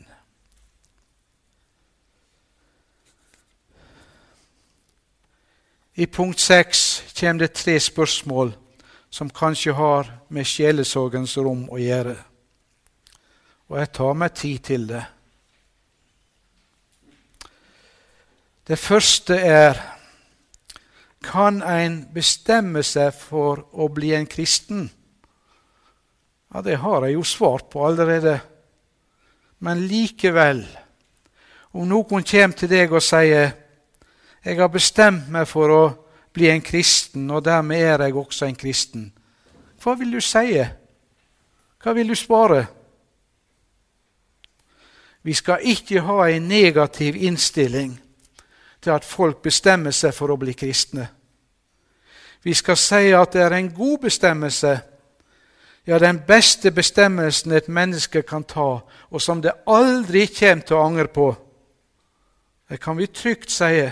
I punkt seks kommer det tre spørsmål som kanskje har med sjelesorgens rom å gjøre. Og jeg tar meg tid til det. Det første er kan en bestemme seg for å bli en kristen? Ja, Det har jeg jo svart på allerede. Men likevel, om noen kommer til deg og sier jeg har bestemt meg for å bli en kristen, og dermed er jeg også en kristen. Hva vil du si? Hva vil du svare? Vi skal ikke ha en negativ innstilling til at folk bestemmer seg for å bli kristne. Vi skal si at det er en god bestemmelse, ja, den beste bestemmelsen et menneske kan ta, og som det aldri kommer til å angre på. Det kan vi trygt si.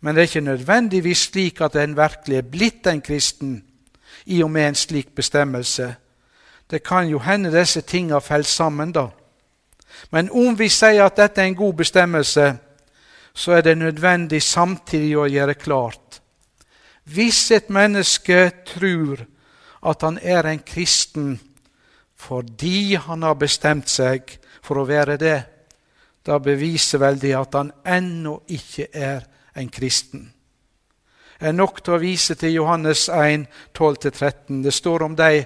Men det er ikke nødvendigvis slik at en virkelig er blitt en kristen i og med en slik bestemmelse. Det kan jo hende disse tinga faller sammen, da. Men om vi sier at dette er en god bestemmelse, så er det nødvendig samtidig å gjøre klart. Hvis et menneske tror at han er en kristen fordi han har bestemt seg for å være det, da beviser vel det at han ennå ikke er en kristen. Det er nok til å vise til Johannes 1, 12-13. Det står om de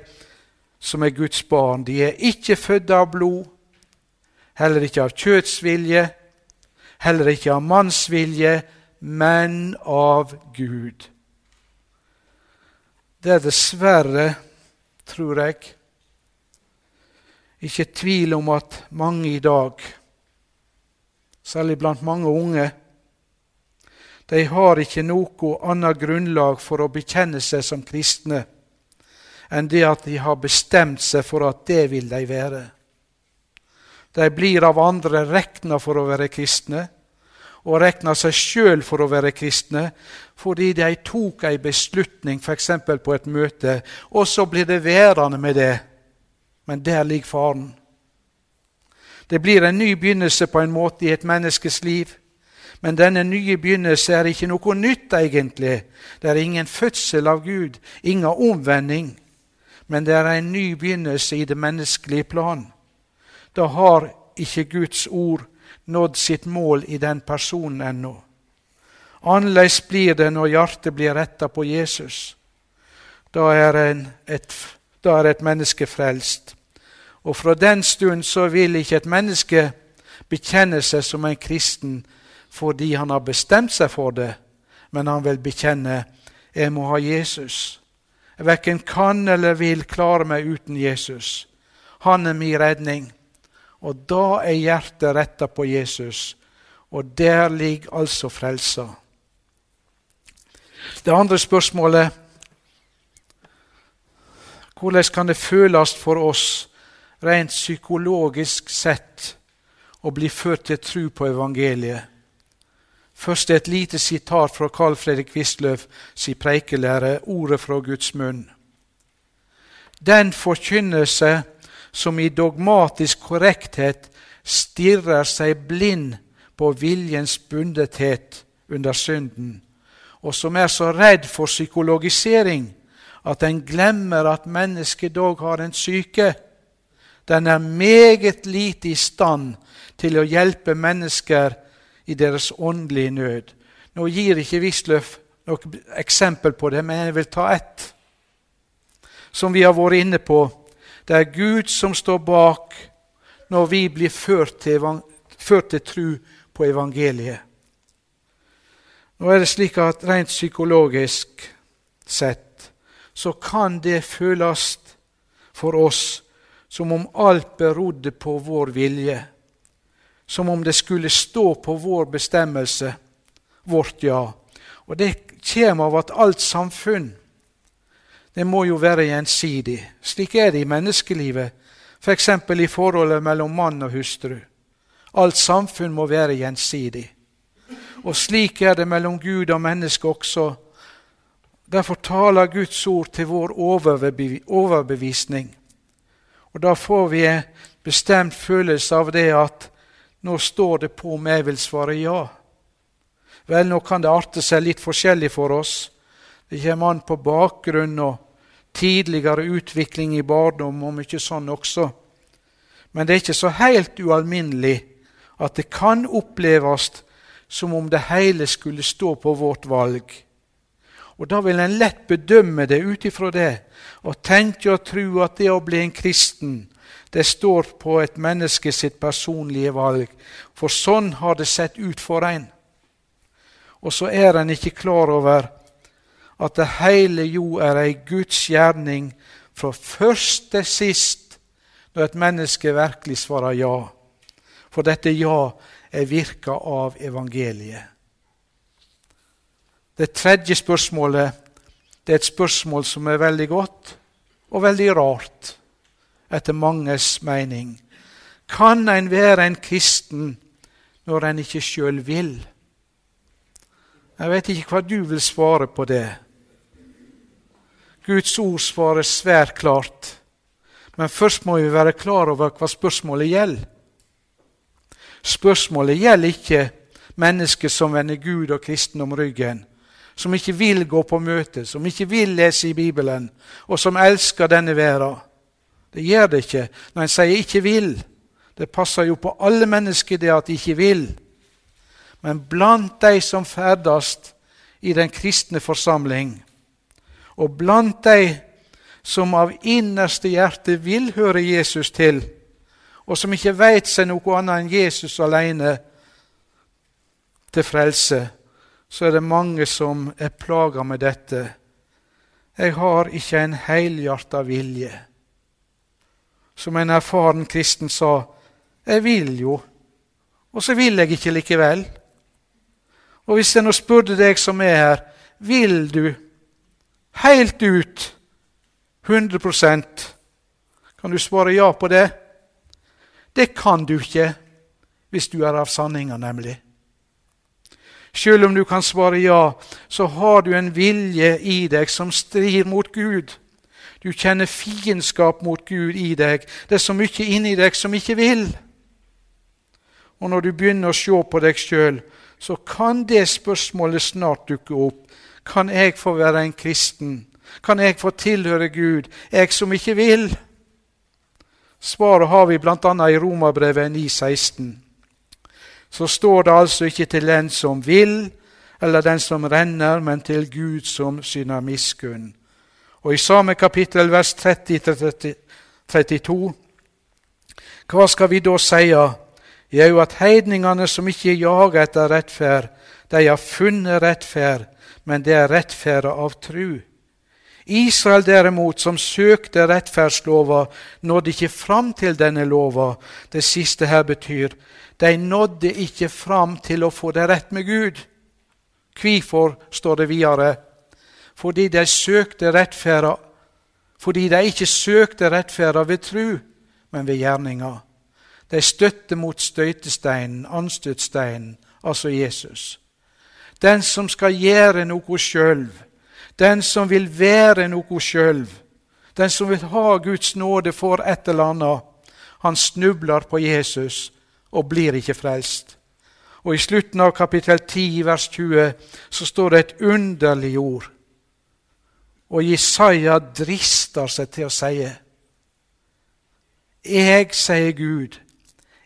som er Guds barn. De er ikke født av blod, heller ikke av kjøtsvilje, heller ikke av mannsvilje, men av Gud. Det er dessverre, tror jeg, ikke tvil om at mange i dag, særlig blant mange unge, de har ikke noe annet grunnlag for å bekjenne seg som kristne enn det at de har bestemt seg for at det vil de være. De blir av andre regna for å være kristne, og regna seg sjøl for å være kristne fordi de tok ei beslutning, f.eks. på et møte, og så blir det værende med det. Men der ligger faren. Det blir en ny begynnelse på en måte i et menneskes liv. Men denne nye begynnelse er ikke noe nytt, egentlig. Det er ingen fødsel av Gud, ingen omvending. Men det er en ny begynnelse i det menneskelige plan. Da har ikke Guds ord nådd sitt mål i den personen ennå. Annerledes blir det når hjertet blir retta på Jesus. Da er, en, et, da er et menneske frelst. Og fra den stund så vil ikke et menneske bekjenne seg som en kristen fordi han har bestemt seg for det, men han vil bekjenne jeg må ha Jesus. Jeg verken kan eller vil klare meg uten Jesus. Han er min redning. Og da er hjertet retta på Jesus, og der ligger altså frelsa. Det andre spørsmålet hvordan kan det føles for oss rent psykologisk sett å bli ført til tro på evangeliet? Først et lite sitat fra Carl Fredrik Wistløf sin preikelære, ordet fra Guds munn. Den forkynnelse som i dogmatisk korrekthet stirrer seg blind på viljens bundethet under synden, og som er så redd for psykologisering at den glemmer at mennesket dog har en syke, den er meget lite i stand til å hjelpe mennesker i deres åndelige nød. Nå gir ikke Wisløff noe eksempel på det, men jeg vil ta ett. som vi har vært inne på. Det er Gud som står bak når vi blir ført til, ført til tru på evangeliet. Nå er det slik at Rent psykologisk sett så kan det føles for oss som om alt berodde på vår vilje, som om det skulle stå på vår bestemmelse, vårt ja. Og det kommer av at alt samfunn det må jo være gjensidig. Slik er det i menneskelivet, f.eks. For i forholdet mellom mann og hustru. Alt samfunn må være gjensidig. Og slik er det mellom Gud og menneske også. Derfor taler Guds ord til vår overbevisning. Og Da får vi en bestemt følelse av det at nå står det på om jeg vil svare ja. Vel, nå kan det arte seg litt forskjellig for oss. Det kommer an på bakgrunn og tidligere utvikling i barndom og mye sånn også. Men det er ikke så helt ualminnelig at det kan oppleves som om det hele skulle stå på vårt valg. Og Da vil en lett bedømme det ut ifra det, og tenke og tro at det å bli en kristen, det står på et menneske sitt personlige valg. For sånn har det sett ut for en. Og så er en ikke klar over at det hele jo er ei Guds gjerning fra først til sist når et menneske virkelig svarer ja. For dette ja er virka av evangeliet. Det tredje spørsmålet det er et spørsmål som er veldig godt og veldig rart, etter manges mening. Kan en være en kristen når en ikke sjøl vil? Jeg vet ikke hva du vil svare på det. Guds ord svarer svært klart. Men først må vi være klar over hva spørsmålet gjelder. Spørsmålet gjelder ikke mennesker som vender Gud og kristen om ryggen, som ikke vil gå på møte, som ikke vil lese i Bibelen, og som elsker denne verden. Det gjør det ikke når en sier 'ikke vil'. Det passer jo på alle mennesker det at de ikke vil. Men blant de som ferdes i den kristne forsamling, og blant de som av innerste hjerte vil høre Jesus til, og som ikke veit seg noe annet enn Jesus alene til frelse, så er det mange som er plaga med dette. Jeg har ikke en helhjerta vilje. Som en erfaren kristen sa, jeg vil jo, og så vil jeg ikke likevel. Og hvis jeg nå spurte deg som er her, vil du helt ut 100% Kan du svare ja på det? Det kan du ikke hvis du er av sanninga, nemlig. Selv om du kan svare ja, så har du en vilje i deg som strir mot Gud. Du kjenner fiendskap mot Gud i deg. Det er så mye inni deg som ikke vil. Og når du begynner å se på deg sjøl, så kan det spørsmålet snart dukke opp. Kan jeg få være en kristen? Kan jeg få tilhøre Gud, jeg som ikke vil? Svaret har vi bl.a. i Romerbrevet 9,16. Så står det altså ikke til den som vil, eller den som renner, men til Gud som syner miskunn. Og i samme kapittel, vers 30-32, hva skal vi da seie? Jo, at heidningene som ikke jager etter rettferd, de har funnet rettferd men det er rettferda av tru. Israel derimot, som søkte rettferdslova, nådde ikke fram til denne lova. Det siste her betyr de nådde ikke fram til å få det rett med Gud. Hvorfor, står det videre, fordi de søkte rettferda fordi de ikke søkte rettferda ved tru, men ved gjerninga. De støtte mot støytesteinen, anstøtsteinen, altså Jesus. Den som skal gjøre noe sjøl. Den som vil være noe sjøl. Den som vil ha Guds nåde for et eller annet. Han snubler på Jesus og blir ikke frelst. Og I slutten av kapittel 10, vers 20, så står det et underlig ord. Og Jesaja drister seg til å si Jeg, sier Gud,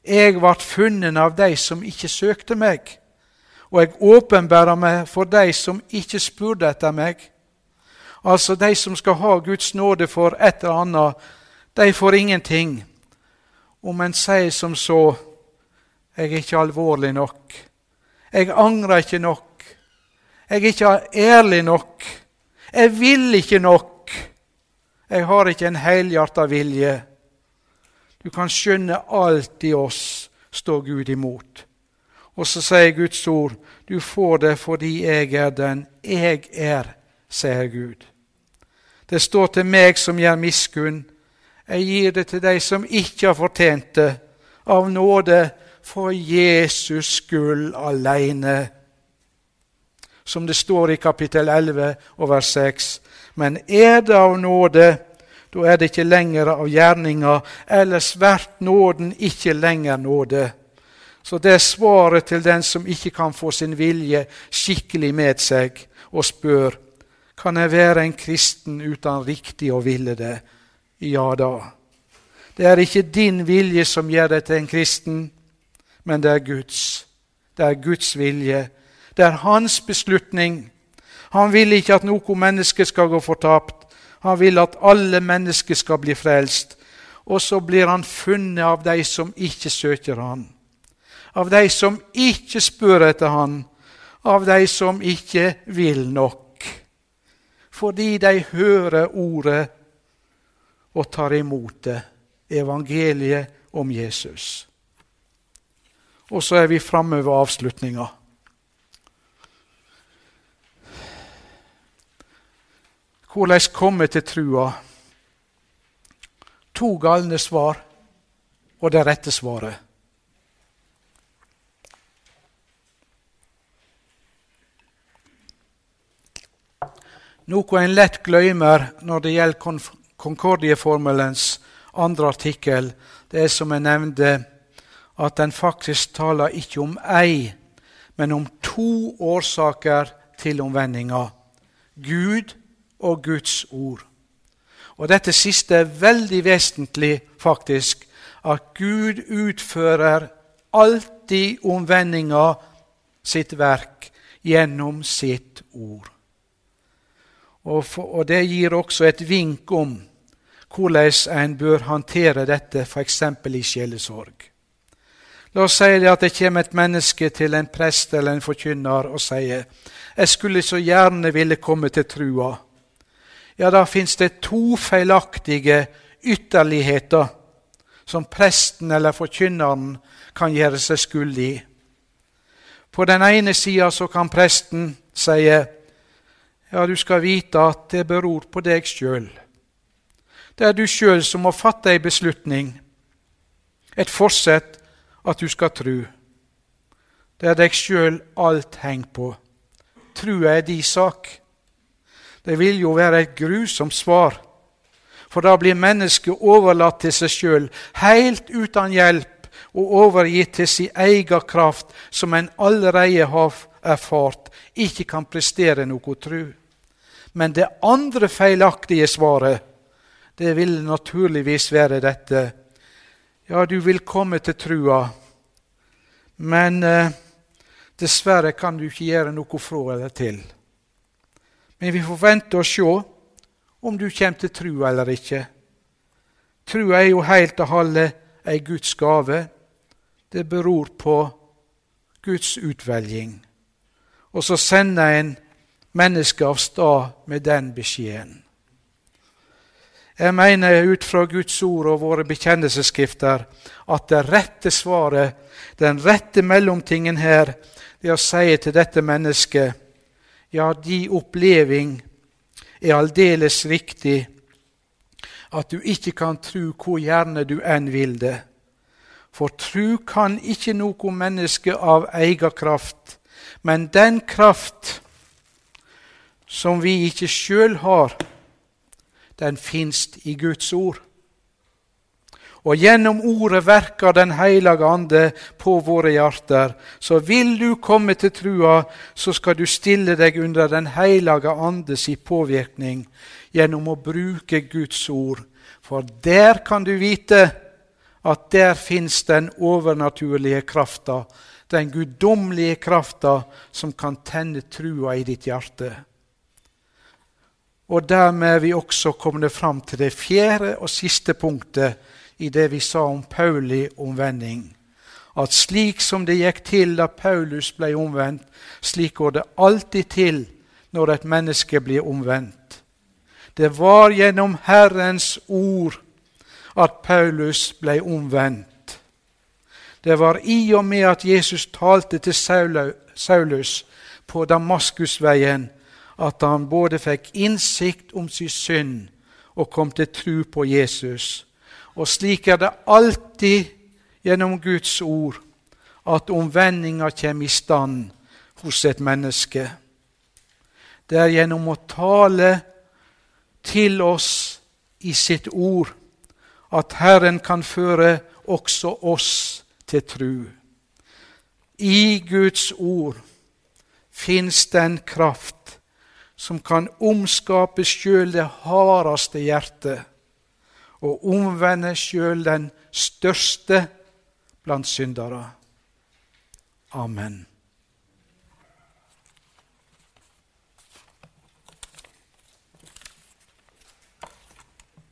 jeg ble funnet av de som ikke søkte meg og jeg åpenbærer meg for de som ikke spurte etter meg. Altså de som skal ha Guds nåde for et eller annet, de får ingenting. Om en sier som så jeg er ikke alvorlig nok. Jeg angrer ikke nok. Jeg er ikke ærlig nok. Jeg vil ikke nok. Jeg har ikke en helhjerta vilje. Du kan skjønne alt i oss står Gud imot. Og så sier Guds ord, du får det fordi jeg er den jeg er, sier Gud. Det står til meg som gjør miskunn. Jeg gir det til de som ikke har fortjent det, av nåde for Jesus skyld alene. Som det står i kapittel 11 og vers 6. Men er det av nåde, da er det ikke lenger av gjerninger, ellers vert nåden ikke lenger nåde. Så det er svaret til den som ikke kan få sin vilje skikkelig med seg, og spør kan jeg være en kristen uten riktig å ville det. Ja da. Det er ikke din vilje som gjør deg til en kristen men det er Guds. Det er Guds vilje. Det er hans beslutning. Han vil ikke at noe menneske skal gå fortapt. Han vil at alle mennesker skal bli frelst. Og så blir han funnet av de som ikke søker han. Av de som ikke spør etter han. Av de som ikke vil nok. Fordi de hører ordet og tar imot det, evangeliet om Jesus. Og så er vi framme ved avslutninga. Hvordan komme til trua? To galne svar og det rette svaret. Noe en lett glemmer når det gjelder Concordieformelens andre artikkel, det er som jeg nevnte at den faktisk taler ikke om ei, men om to årsaker til omvendinga. Gud og Guds ord. Og Dette siste er veldig vesentlig, faktisk. At Gud utfører alltid omvendinga sitt verk gjennom sitt ord. Og, for, og Det gir også et vink om hvordan en bør håndtere dette, f.eks. i sjelesorg. La oss si at det kommer et menneske til en prest eller en forkynner og sier jeg skulle så gjerne ville komme til trua. Ja, da fins det to feilaktige ytterligheter som presten eller forkynneren kan gjøre seg skyld i. På den ene sida kan presten si ja, du skal vite at det beror på deg sjøl. Det er du sjøl som må fatte ei beslutning, et forsett at du skal tru. Det er deg sjøl alt henger på. Trua er di sak. Det vil jo være et grusomt svar, for da blir mennesket overlatt til seg sjøl, helt uten hjelp og overgitt til sin egen kraft, som en allerede har erfart ikke kan prestere noe tru. Men det andre feilaktige svaret, det vil naturligvis være dette. Ja, du vil komme til trua, men eh, dessverre kan du ikke gjøre noe fra eller til. Men vi får vente og se om du kommer til trua eller ikke. Trua er jo helt og halve ei Guds gave. Det beror på Guds utvelging. Og så sender en mennesket av sted med den beskjeden. Jeg mener ut fra Guds ord og våre bekjennelsesskrifter at det rette svaret, den rette mellomtingen her, det er å si til dette mennesket ja, din oppleving er aldeles riktig, at du ikke kan tru hvor gjerne du enn vil det. For tru kan ikke noe menneske av egen kraft, men den kraft som vi ikke sjøl har, den finst i Guds ord. Og gjennom ordet verker Den hellige ande på våre hjerter. Så vil du komme til trua, så skal du stille deg under Den hellige andes påvirkning gjennom å bruke Guds ord. For der kan du vite at der fins den overnaturlige krafta, den guddommelige krafta som kan tenne trua i ditt hjerte. Og dermed er vi også kommet fram til det fjerde og siste punktet i det vi sa om Pauli omvending. At slik som det gikk til da Paulus ble omvendt, slik går det alltid til når et menneske blir omvendt. Det var gjennom Herrens ord at Paulus ble omvendt. Det var i og med at Jesus talte til Saulus på Damaskusveien, at han både fikk innsikt om sin synd og kom til tro på Jesus. Og slik er det alltid gjennom Guds ord at omvendinga kommer i stand hos et menneske. Det er gjennom å tale til oss i sitt ord at Herren kan føre også oss til tru. I Guds ord fins den kraft som kan omskape sjøl det hardeste hjertet og omvende sjøl den største blant syndere. Amen.